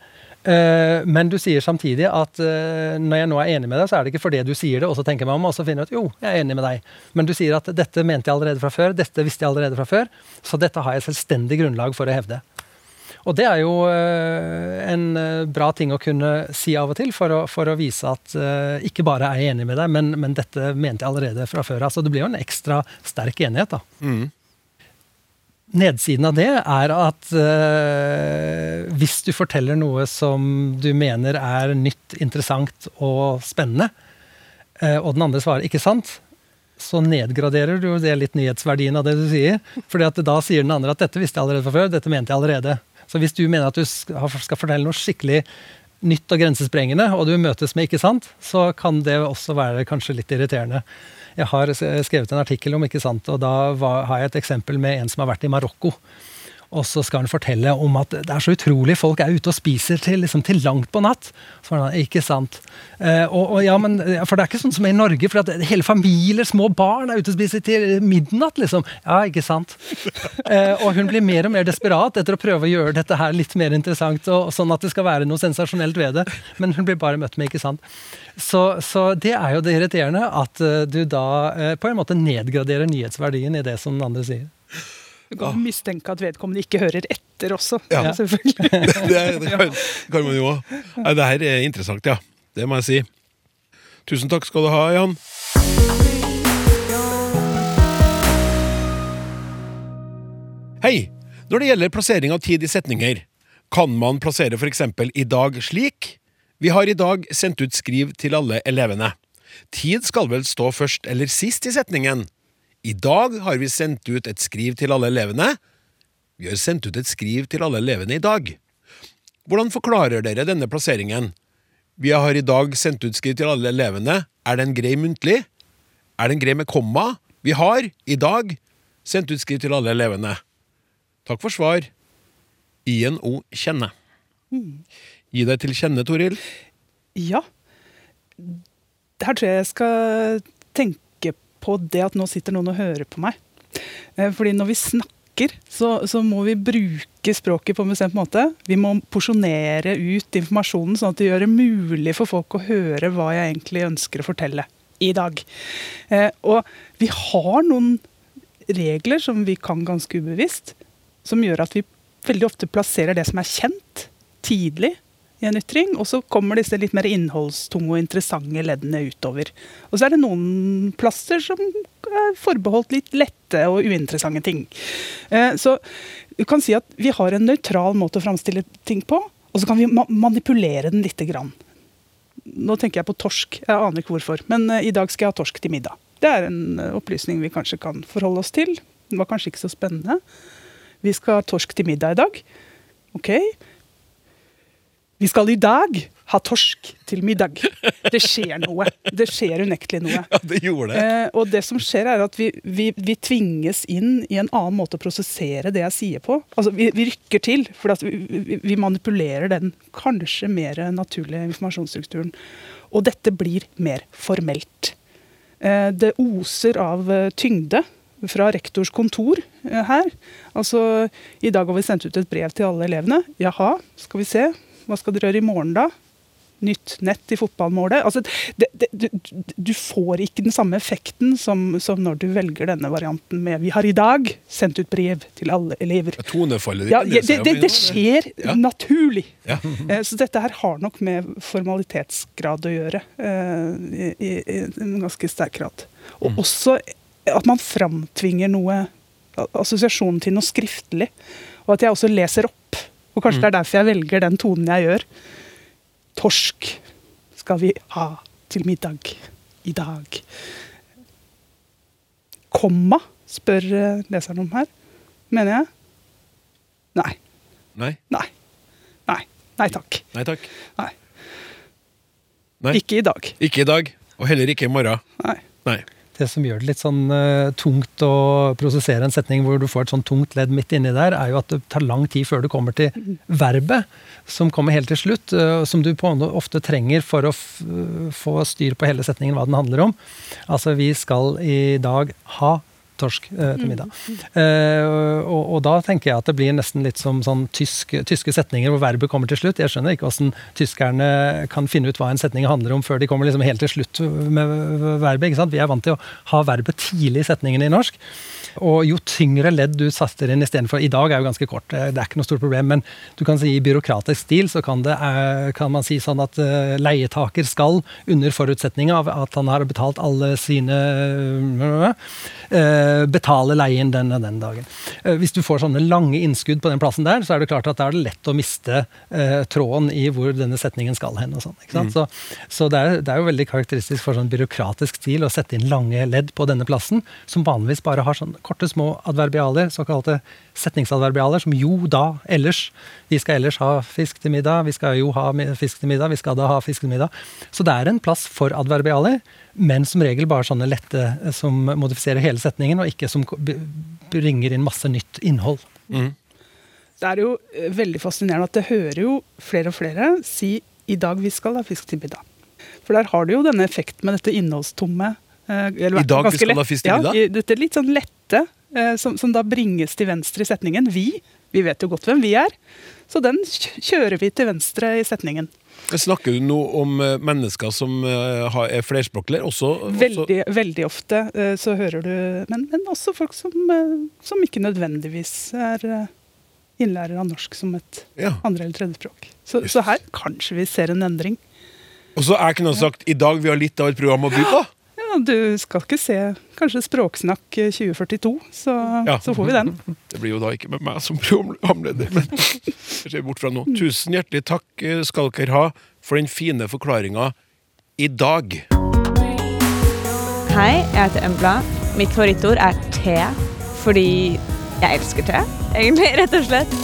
men du sier samtidig at eh, når jeg nå er enig med deg, så er det ikke fordi du sier det, og så tenker jeg meg om, og så finner jeg ut jo, jeg er enig med deg. Men du sier at dette mente jeg allerede fra før, dette visste jeg allerede fra før, så dette har jeg selvstendig grunnlag for å hevde. Og det er jo eh, en eh, bra ting å kunne si av og til, for å, for å vise at eh, ikke bare er jeg enig med deg, men, men dette mente jeg allerede fra før. Altså det blir jo en ekstra sterk enighet, da. Mm. Nedsiden av det er at eh, hvis du forteller noe som du mener er nytt, interessant og spennende, eh, og den andre svarer 'ikke sant', så nedgraderer du det litt nyhetsverdien av det du sier. fordi at da sier den andre at 'dette visste jeg allerede fra før', 'dette mente jeg allerede'. Så hvis du mener at du skal fortelle noe skikkelig nytt og grensesprengende, og du møtes med 'ikke sant', så kan det også være kanskje litt irriterende. Jeg har skrevet en artikkel om ikke sant, og da var, har jeg et eksempel med en som har vært i Marokko. Og så skal han fortelle om at det er så utrolig, folk er ute og spiser til, liksom, til langt på natt. Så han, ikke sant. Eh, og, og ja, men, For det er ikke sånn som i Norge, for hele familier, små barn, er ute og spiser til midnatt, liksom. Ja, ikke sant. Eh, og hun blir mer og mer desperat etter å prøve å gjøre dette her litt mer interessant, og, sånn at det skal være noe sensasjonelt ved det. Men hun blir bare møtt med 'ikke sant'. Så, så det er jo det irriterende, at uh, du da uh, på en måte nedgraderer nyhetsverdien i det som den andre sier. Du kan mistenke at vedkommende ikke hører etter også. Ja. selvfølgelig. det, det kan, kan man jo òg. Det her er interessant, ja. Det må jeg si. Tusen takk skal du ha, Jan. Hei! Når det gjelder plassering av tid i setninger, kan man plassere f.eks. i dag slik Vi har i dag sendt ut skriv til alle elevene. Tid skal vel stå først eller sist i setningen? I dag har vi sendt ut et skriv til alle elevene. Vi har sendt ut et skriv til alle elevene i dag. Hvordan forklarer dere denne plasseringen? Vi har i dag sendt ut skriv til alle elevene. Er den grei muntlig? Er den grei med komma? Vi har, i dag, sendt ut skriv til alle elevene. Takk for svar. INO kjenne. Gi deg til kjenne, Toril. Ja. Her tror jeg jeg skal tenke på det at nå sitter noen og hører på meg. Eh, Fordi når vi snakker, så, så må vi bruke språket på en bestemt måte. Vi må porsjonere ut informasjonen, sånn at det gjør det mulig for folk å høre hva jeg egentlig ønsker å fortelle i dag. Eh, Og vi har noen regler som vi kan ganske ubevisst, som gjør at vi veldig ofte plasserer det som er kjent, tidlig i en ytring, og så kommer disse litt mer innholdstunge og interessante leddene utover. Og så er det noen plasser som er forbeholdt litt lette og uinteressante ting. Eh, Så du kan si at vi har en nøytral måte å framstille ting på, og så kan vi manipulere den lite grann. Nå tenker jeg på torsk, jeg aner ikke hvorfor, men eh, i dag skal jeg ha torsk til middag. Det er en eh, opplysning vi kanskje kan forholde oss til. Det var kanskje ikke så spennende. Vi skal ha torsk til middag i dag. Ok. Vi skal i dag ha torsk til middag. Det skjer noe. Det skjer unektelig noe. Ja, det gjorde det. Eh, og det som skjer er at vi, vi, vi tvinges inn i en annen måte å prosessere det jeg sier på. Altså, vi, vi rykker til, for at vi, vi, vi manipulerer den kanskje mer naturlige informasjonsstrukturen. Og dette blir mer formelt. Eh, det oser av eh, tyngde fra rektors kontor eh, her. Altså, I dag har vi sendt ut et brev til alle elevene. Jaha, skal vi se. Hva skal dere gjøre i morgen, da? Nytt nett i fotballmålet. Altså, det, det, du, du får ikke den samme effekten som, som når du velger denne varianten med 'Vi har i dag sendt ut brev til alle elever'. Tonefallet Ja, det, det, det skjer Ja. naturlig. Ja. Eh, Så dette her har nok med formalitetsgrad å gjøre. eh, I, i, i en ganske sterk grad. Og Mm. også at man framtvinger noe assosiasjonen til noe skriftlig. Og at jeg også leser opp. Og kanskje Mm. det er derfor jeg velger den tonen jeg gjør. Torsk skal vi ha til middag i dag. Komma, spør eh, leseren om her. Mener jeg? Nei. Nei, Nei. Nei. Nei takk. nei takk. Nei. Nei. Ikke i dag. Ikke i dag, og heller ikke i morgen. Nei. Nei. Det som gjør det litt sånn uh, tungt å prosessere en setning hvor du får et sånn tungt ledd midt inni der, er jo at det tar lang tid før du kommer til verbet, som kommer helt til slutt. Uh, som du på ofte trenger for å få styr på hele setningen, hva den handler om. Altså, vi skal i dag ha torsk eh, til middag. Eh, og, og, da tenker jeg at det blir nesten litt som sånn tysk, tyske setninger hvor verbet kommer til slutt. Jeg skjønner ikke hvordan tyskerne kan finne ut hva en setning handler om før de kommer liksom helt til slutt med verbet. Vi er vant til å ha verbet tidlig i setningene i norsk. Og jo tyngre ledd du saster inn istedenfor I dag er jo ganske kort, det er ikke noe stort problem, men du kan si i byråkratisk stil så kan, det, eh, kan man si sånn at uh, leietaker skal, under forutsetning av at han har betalt alle sine Eh, betale leien den og den dagen. Eh, hvis du får sånne lange innskudd på den plassen der, så er det klart at da er det lett å miste eh, tråden i hvor denne setningen skal hen. og sånn, mm. Så, så det, er, det, er, jo veldig karakteristisk for sånn byråkratisk stil å sette inn lange ledd på denne plassen, som vanligvis bare har sånn korte, små adverbialer, såkalte setningsadverbialer, som jo, da, ellers. Vi skal ellers ha fisk til middag, vi skal jo ha fisk til middag, vi skal da ha fisk til middag. Så det er en plass for adverbialer men som regel bare sånne lette eh, som modifiserer hele setningen, og ikke som bringer inn masse nytt innhold. Mm. Det er jo eh, veldig fascinerende at det hører jo flere og flere si 'i dag vi skal ha fisk til middag'. For der har du jo denne effekten med dette innholdstomme. eller, I dag vi skal lett. ha fisk til middag? Ja, dette litt sånn lette, som, som da bringes til venstre i setningen. Vi, vi vet jo godt hvem vi er. Så den kjører vi til venstre i setningen. Snakker du nå om eh, mennesker som eh, er flerspråklige? Også, veldig, veldig, ofte eh, så hører du Men, men også folk som, som, ikke nødvendigvis er innlærer av norsk som et ja. andre- eller tredjespråk. Så, så her kanskje vi ser en endring. Og så er kunne sagt i dag vi har litt av et program å by på. Du skal ikke se kanskje Språksnakk 2042, så, ja. så får vi den. Det blir jo da ikke med meg som programleder, men jeg ser bort fra nå. Tusen hjertelig takk eh, skal dere ha for den fine forklaringa i dag. Hei, jeg heter Embla. Mitt favorittord er te, fordi jeg elsker te, egentlig, rett og slett.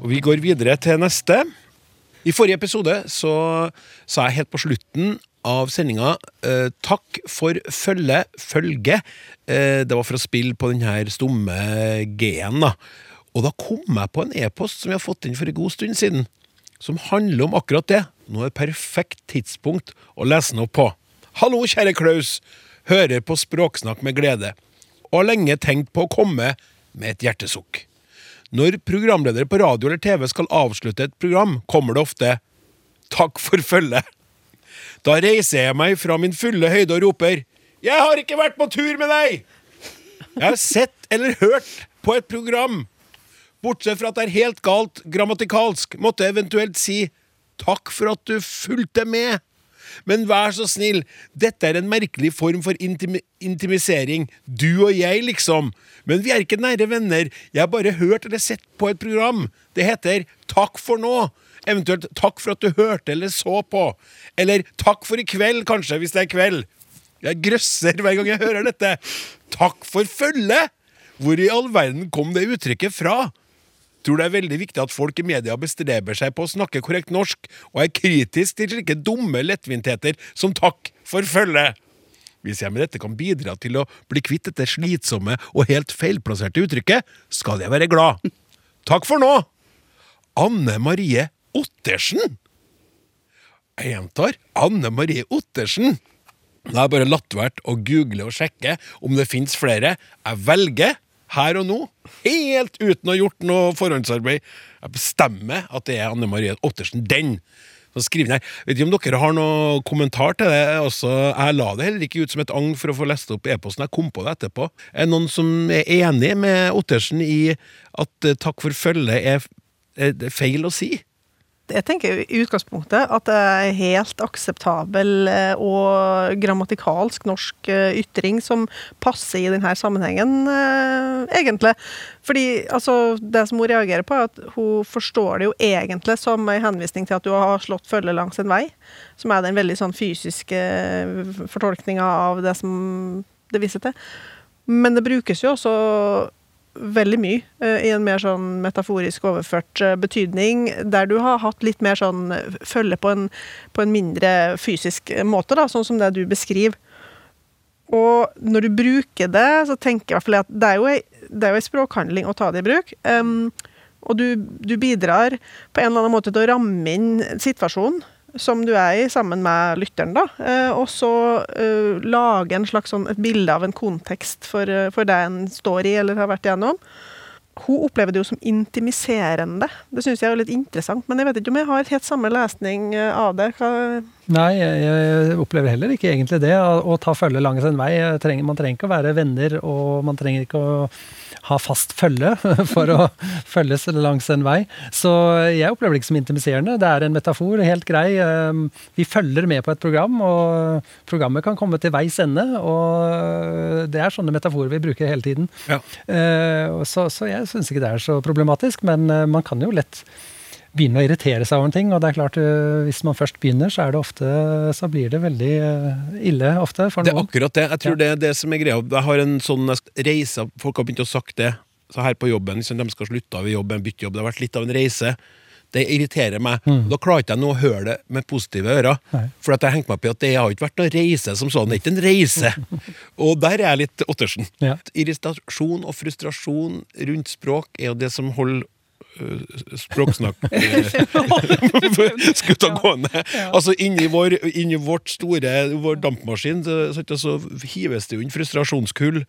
Og vi går videre til neste. I forrige episode så sa jeg helt på slutten av sendinga eh, takk for følge, følge. Eh, det var for å spille på denne stumme G-en, da. Og da kom jeg på en e-post som vi har fått inn for en god stund siden, som handler om akkurat det. Nå er det perfekt tidspunkt å lese den opp på. Hallo, kjære Klaus. Hører på Språksnakk med glede. Og har lenge tenkt på å komme med et hjertesukk. Når programledere på radio eller TV skal avslutte et program, kommer det ofte 'takk for følget'. Da reiser jeg meg fra min fulle høyde og roper 'Jeg har ikke vært på tur med deg!' Jeg har sett eller hørt på et program. Bortsett fra at det er helt galt grammatikalsk, måtte jeg eventuelt si 'takk for at du fulgte med'. Men vær så snill, dette er en merkelig form for intim intimisering. Du og jeg, liksom. Men vi er ikke nære venner. Jeg har bare hørt eller sett på et program. Det heter Takk for nå. Eventuelt takk for at du hørte eller så på. Eller takk for i kveld, kanskje, hvis det er kveld. Jeg grøsser hver gang jeg hører dette. Takk for følget! Hvor i all verden kom det uttrykket fra? Tror det er veldig viktig at folk i media bestreber seg på å snakke korrekt norsk, og er kritisk til slike dumme lettvintheter som takk for følget. Hvis jeg med dette kan bidra til å bli kvitt dette slitsomme og helt feilplasserte uttrykket, skal jeg være glad. Takk for nå! Anne Marie Ottersen. Jeg gjentar Anne Marie Ottersen. Det er bare latt å google og sjekke om det fins flere. Jeg velger her og nå, helt uten å ha gjort noe forhåndsarbeid. Jeg bestemmer at det er Anne Marie Ottersen. Den! Så skriv her. Vet ikke om dere har noe kommentar til det. Også, jeg la det heller ikke ut som et agn for å få lest opp e-posten. Jeg kom på det etterpå. Er noen som er enig med Ottersen i at uh, takk for følget er, er feil å si? Jeg tenker i utgangspunktet at det er helt akseptabel eh, og grammatikalsk norsk eh, ytring som passer i denne sammenhengen, eh, egentlig. Fordi altså, det som hun reagerer på, er at hun forstår det jo egentlig som en henvisning til at du har slått følge langs en vei, som er den veldig sånn fysiske fortolkninga av det som det viser til. Men det brukes jo også veldig mye eh, i en mer sånn metaforisk overført eh, betydning, der du har hatt litt mer sånn eh, følge på en, på en mindre fysisk måte, da, sånn som det du beskriver. Og når du bruker det, så tenker jeg i hvert fall at det er jo ei språkhandling å ta det i bruk. Um, og du, du bidrar på en eller annen måte til å ramme inn situasjonen som du er i, sammen med lytteren, da. Eh, og så uh, lage en slags sånn, et bilde av en kontekst for, eh, for det en står i eller har vært igjennom. Hun opplever det jo som intimiserende. Det syns jeg er litt interessant, men jeg vet ikke om jeg har helt samme lesning av det. Hva, Nei, jeg, opplever heller ikke egentlig det. Å, ta følge langs en vei. Trenger, man trenger ikke å være venner, og man trenger ikke å ha fast følge for å følges langs en vei. Så jeg opplever det ikke som intimiserende. Det er en metafor, helt grei. Um, Vi følger med på et program, og programmet kan komme til veis ende. Og det er sånne metaforer vi bruker hele tiden. Ja. Eh, Så, så jeg syns ikke det er så problematisk, men eh, man kan jo lett begynne å irritere seg over en ting. Og det er klart, eh, hvis man først begynner, så er det ofte Så blir det veldig eh, ille ofte for Det er akkurat det. Jeg tror Ja. det er det som er greia. Jeg har en sånn reise Folk har begynt å sagt det så her på jobben. Liksom, de skal slutte av i jobben, bytte jobb. Det har vært litt av en reise. Det irriterer meg. Da klarer ikke jeg nå å høre det med positive ører. Mm. Nei. For at jeg hengte meg på at det har ikke vært noen reise som sånn. Det er ikke en reise. Og der er jeg litt Ottersen. Ja. Irritasjon og frustrasjon rundt språk er jo det som holder øh, skulle ta gående. Altså inni, vår, inni vårt store vår dampmaskin så, så, så hives det jo inn frustrasjonskull,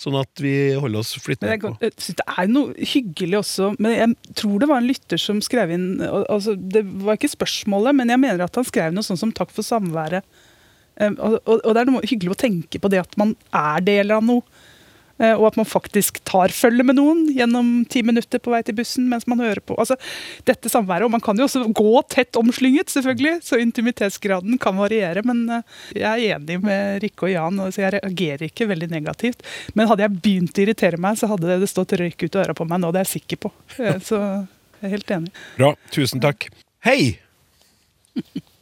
sånn at vi holder oss flyttende flytende jeg, det er noe hyggelig også, men jeg tror det var en lytter som skrev inn altså Det var ikke spørsmålet, men jeg mener at han skrev noe sånn som 'takk for samværet'. Um, og, og, og det er noe hyggelig å tenke på det at man er del av noe. Eh, Og at man faktisk tar følge med noen gjennom ti minutter på vei til bussen mens man hører på. Altså, dette samværet, og Man kan jo også gå tett omslynget, selvfølgelig, så intimitetsgraden kan variere. Men eh, jeg er enig med Rikke og Jan, så jeg reagerer ikke veldig negativt. Men hadde jeg begynt å irritere meg, så hadde det stått røyk ut av øra på meg nå. Det er jeg sikker på. Eh, Så jeg er helt enig. Bra. Tusen takk. Hei!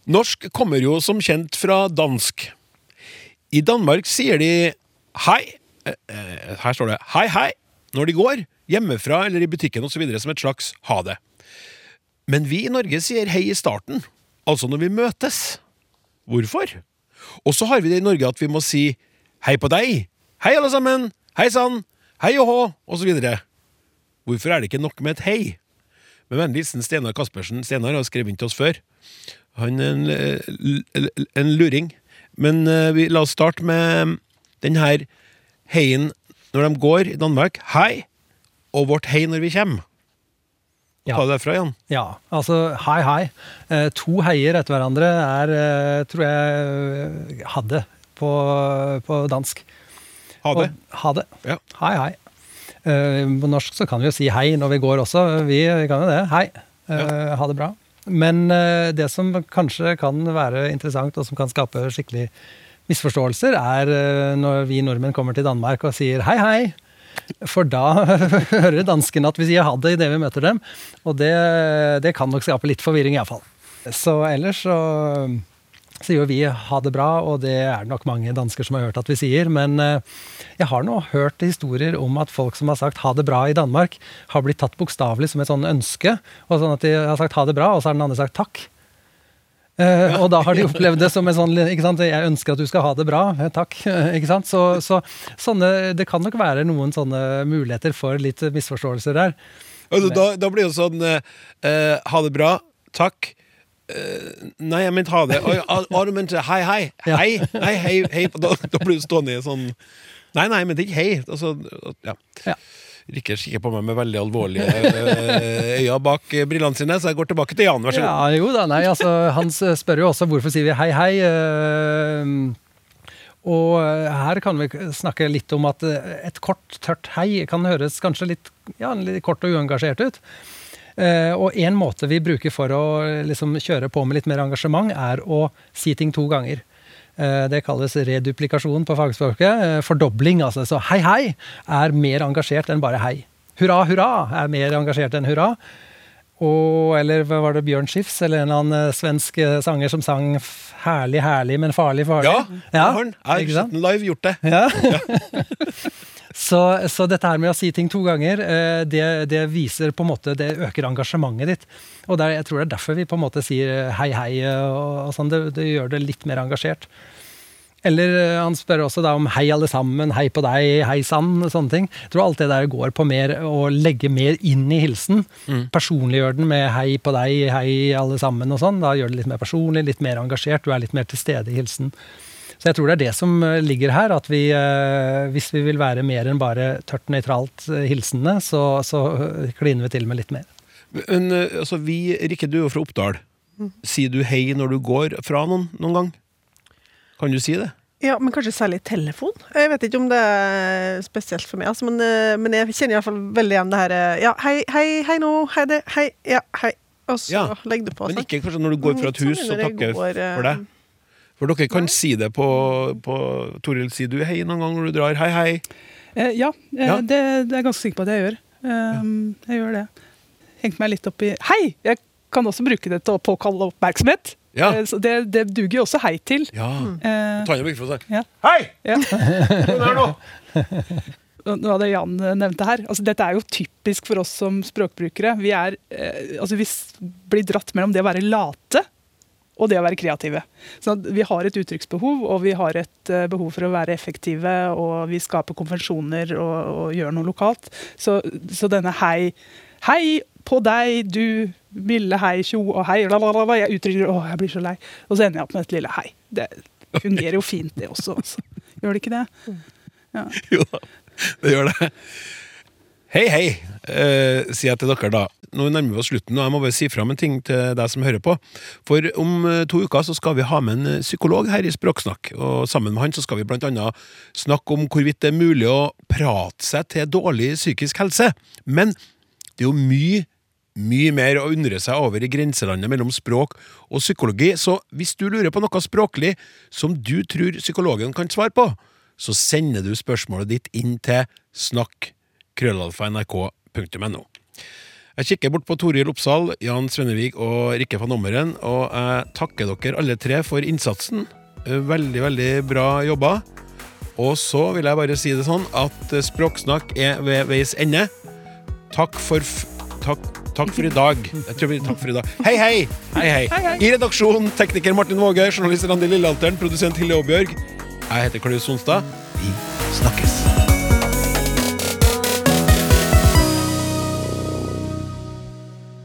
Norsk kommer jo som kjent fra dansk. I Danmark sier de hei. Eh, eh, Her står det hei, hei når de går, hjemmefra eller i butikken osv. som et slags ha det. Men vi i Norge sier hei i starten, altså når vi møtes. Hvorfor? Og så har vi det i Norge at vi må si hei på deg, hei alle sammen, hei sann, hei og hå, osv. Hvorfor er det ikke nok med et hei? Med vennlig hilsen Steinar Kaspersen. Steinar har skrevet inn til oss før. Han er en, eh, en luring. Men vi, la oss starte med den her heien når de går i Danmark. Hei! Og vårt hei når vi kommer. Ja. Ta det derfra, Jan. Ja, altså hei, hei. Eh, to heier etter hverandre er, eh, tror jeg, eh, hadde på, på dansk. Ha det. Og, ha det. Ja. Hei, hei. Eh, på norsk så kan vi jo si hei når vi går også. Vi, vi kan jo det. Hei. Eh, Ha det bra. Men eh, det som kanskje kan være interessant, og som kan skape skikkelig misforståelser, er eh, når vi nordmenn kommer til Danmark og sier hei, hei. For da hører danskene at vi sier ha det idet vi møter dem. Og det, det kan nok skape litt forvirring, iallfall. Så ellers så sier jo vi ha det bra, og det er det nok mange dansker som har hørt at vi sier. Men eh, jeg har nå hørt historier om at folk som har sagt ha det bra i Danmark, har blitt tatt bokstavelig som et sånn ønske. Og sånn at de har sagt ha det bra, og så har den andre sagt takk. Eh, og da har de opplevd det som en sånn ikke sant, Jeg ønsker at du skal ha det bra. eh, Takk. ikke sant? Så, så sånne, det kan nok være noen sånne muligheter for litt misforståelser der. Altså, da, da blir det jo sånn eh, eh, Ha det bra. Takk. Uh, nei, jeg mente ha det. Ah, du mente hei, hei. Hei, hei, hei. hei. Da, da blir du stående i sånn Nei, nei, men det er ikke hei. Altså, ja. Ja. Rikke kikker på meg med veldig alvorlige eh, øyne bak eh, brillene sine, så jeg går tilbake til Jan. Vær så god. Ja, jo da, nei, altså, Han spør jo også hvorfor sier vi hei, hei. eh, og her kan vi snakke litt om at et kort, tørt hei kan høres kanskje litt, ja, litt kort og uengasjert ut. Og en måte vi bruker for å liksom, kjøre på med litt mer engasjement, er å si ting to ganger. Eh, Det kalles reduplikasjon på fagspråket. eh, Fordobling, altså. Så hei, hei er mer engasjert enn bare hei. Hurra, hurra er mer engasjert enn hurra. Og, eller var det Bjørn Skifs, eller en eller annen eh, svensk sanger som sang 'Herlig, herlig, men farlig, farlig'? Ja, ja han. Den live gjort det. Ja. Så, så dette her med å si ting to ganger, eh, det, det viser på en måte, det øker engasjementet ditt. Og det er, jeg tror det er derfor vi på en måte sier eh, hei, hei og, og sånn. Det, det gjør det litt mer engasjert. Eller eh, han spør også da om hei alle sammen, hei på deg, hei sann, sånne ting. Jeg tror alt det der går på mer å legge mer inn i hilsen. Personliggjør den med hei på deg, hei alle sammen og sånn. Da gjør det litt mer personlig, litt mer engasjert, du er litt mer til stede i hilsen. Så jeg tror det er det som eh, ligger her, at vi, eh, hvis vi vil være mer enn bare tørt nøytralt eh, hilsende, så, så kliner vi til med litt mer. Men altså, vi, Rikke, du er jo fra Oppdal. Sier du hei når du går fra noen noen gang? Kan du si det? Ja, men kanskje særlig telefon. Jeg vet ikke om det er spesielt for meg, altså, men, men jeg kjenner iallfall veldig igjen det her Ja, hei, hei, hei nå, hei det, hei, ja, hei. Og så Ja, legger du på. Men sant? ikke kanskje når du går fra et Sånn hus og takker går, for deg? For dere kan si det på, på Toril, sier du hei noen gang når du drar? Hei, hei. Eh, ja, eh, Ja. Det, det er jeg ganske sikker på at jeg gjør. Um, Jeg gjør det. Hengte meg litt opp i Hei! Jeg kan også bruke det til å påkalle oppmerksomhet. Ja. Eh, Så det, det duger jo også hei til. Ja. Eh, Ta igjen mikrofonen. Ja. Hei! ja. Kom her nå! Noe av det Jan eh, nevnte her. Altså, dette er jo typisk for oss som språkbrukere. Vi, er, eh, altså, vi blir dratt mellom det å være late og det å være kreative. Så vi har et uttrykksbehov, og vi har et eh, behov for å være effektive, og vi skaper konvensjoner og, og gjør noe lokalt. Så, så denne hei Hei på deg, du milde hei, tjo og hei. Lalalala. Jeg uttrykker å, jeg blir så lei. Og så ender jeg opp med et lille hei. Det fungerer jo fint, det også. Altså. Gjør det ikke det? Jo da, det gjør det. Hei, hei, eh, sier jeg til dere da. Nå nærmer vi oss slutten, og jeg må bare si fram en ting til deg som hører på. For om eh, to uker så skal vi ha med en eh, psykolog her i Språksnakk, og sammen med han så skal vi blant annet snakke om hvorvidt det er mulig å prate seg til dårlig psykisk helse. Men det er jo mye mye mer å undre seg over i grenselandet mellom språk og psykologi, så hvis du lurer på noe språklig som du tror psykologen kan svare på, så sender du spørsmålet ditt inn til snakk.krøllalfa.nrk.no. Jeg kikker bort på Toril Oppsal, Jan Svennevik og Rikke van Ommeren, og jeg takker dere alle tre for innsatsen. Eh, Veldig, veldig bra jobba. Og så vil jeg bare si det sånn at eh, Språksnakk er ved veis ende. Takk for takk, takk for i dag. Jeg tror vi takk for i dag. Hei, hei! Hei, hei. I redaksjonen tekniker Martin Våge, journalist Randi Lillealteren, produsent Hilde Aabjørg. Jeg heter Klaus Sonstad. Vi snakkes.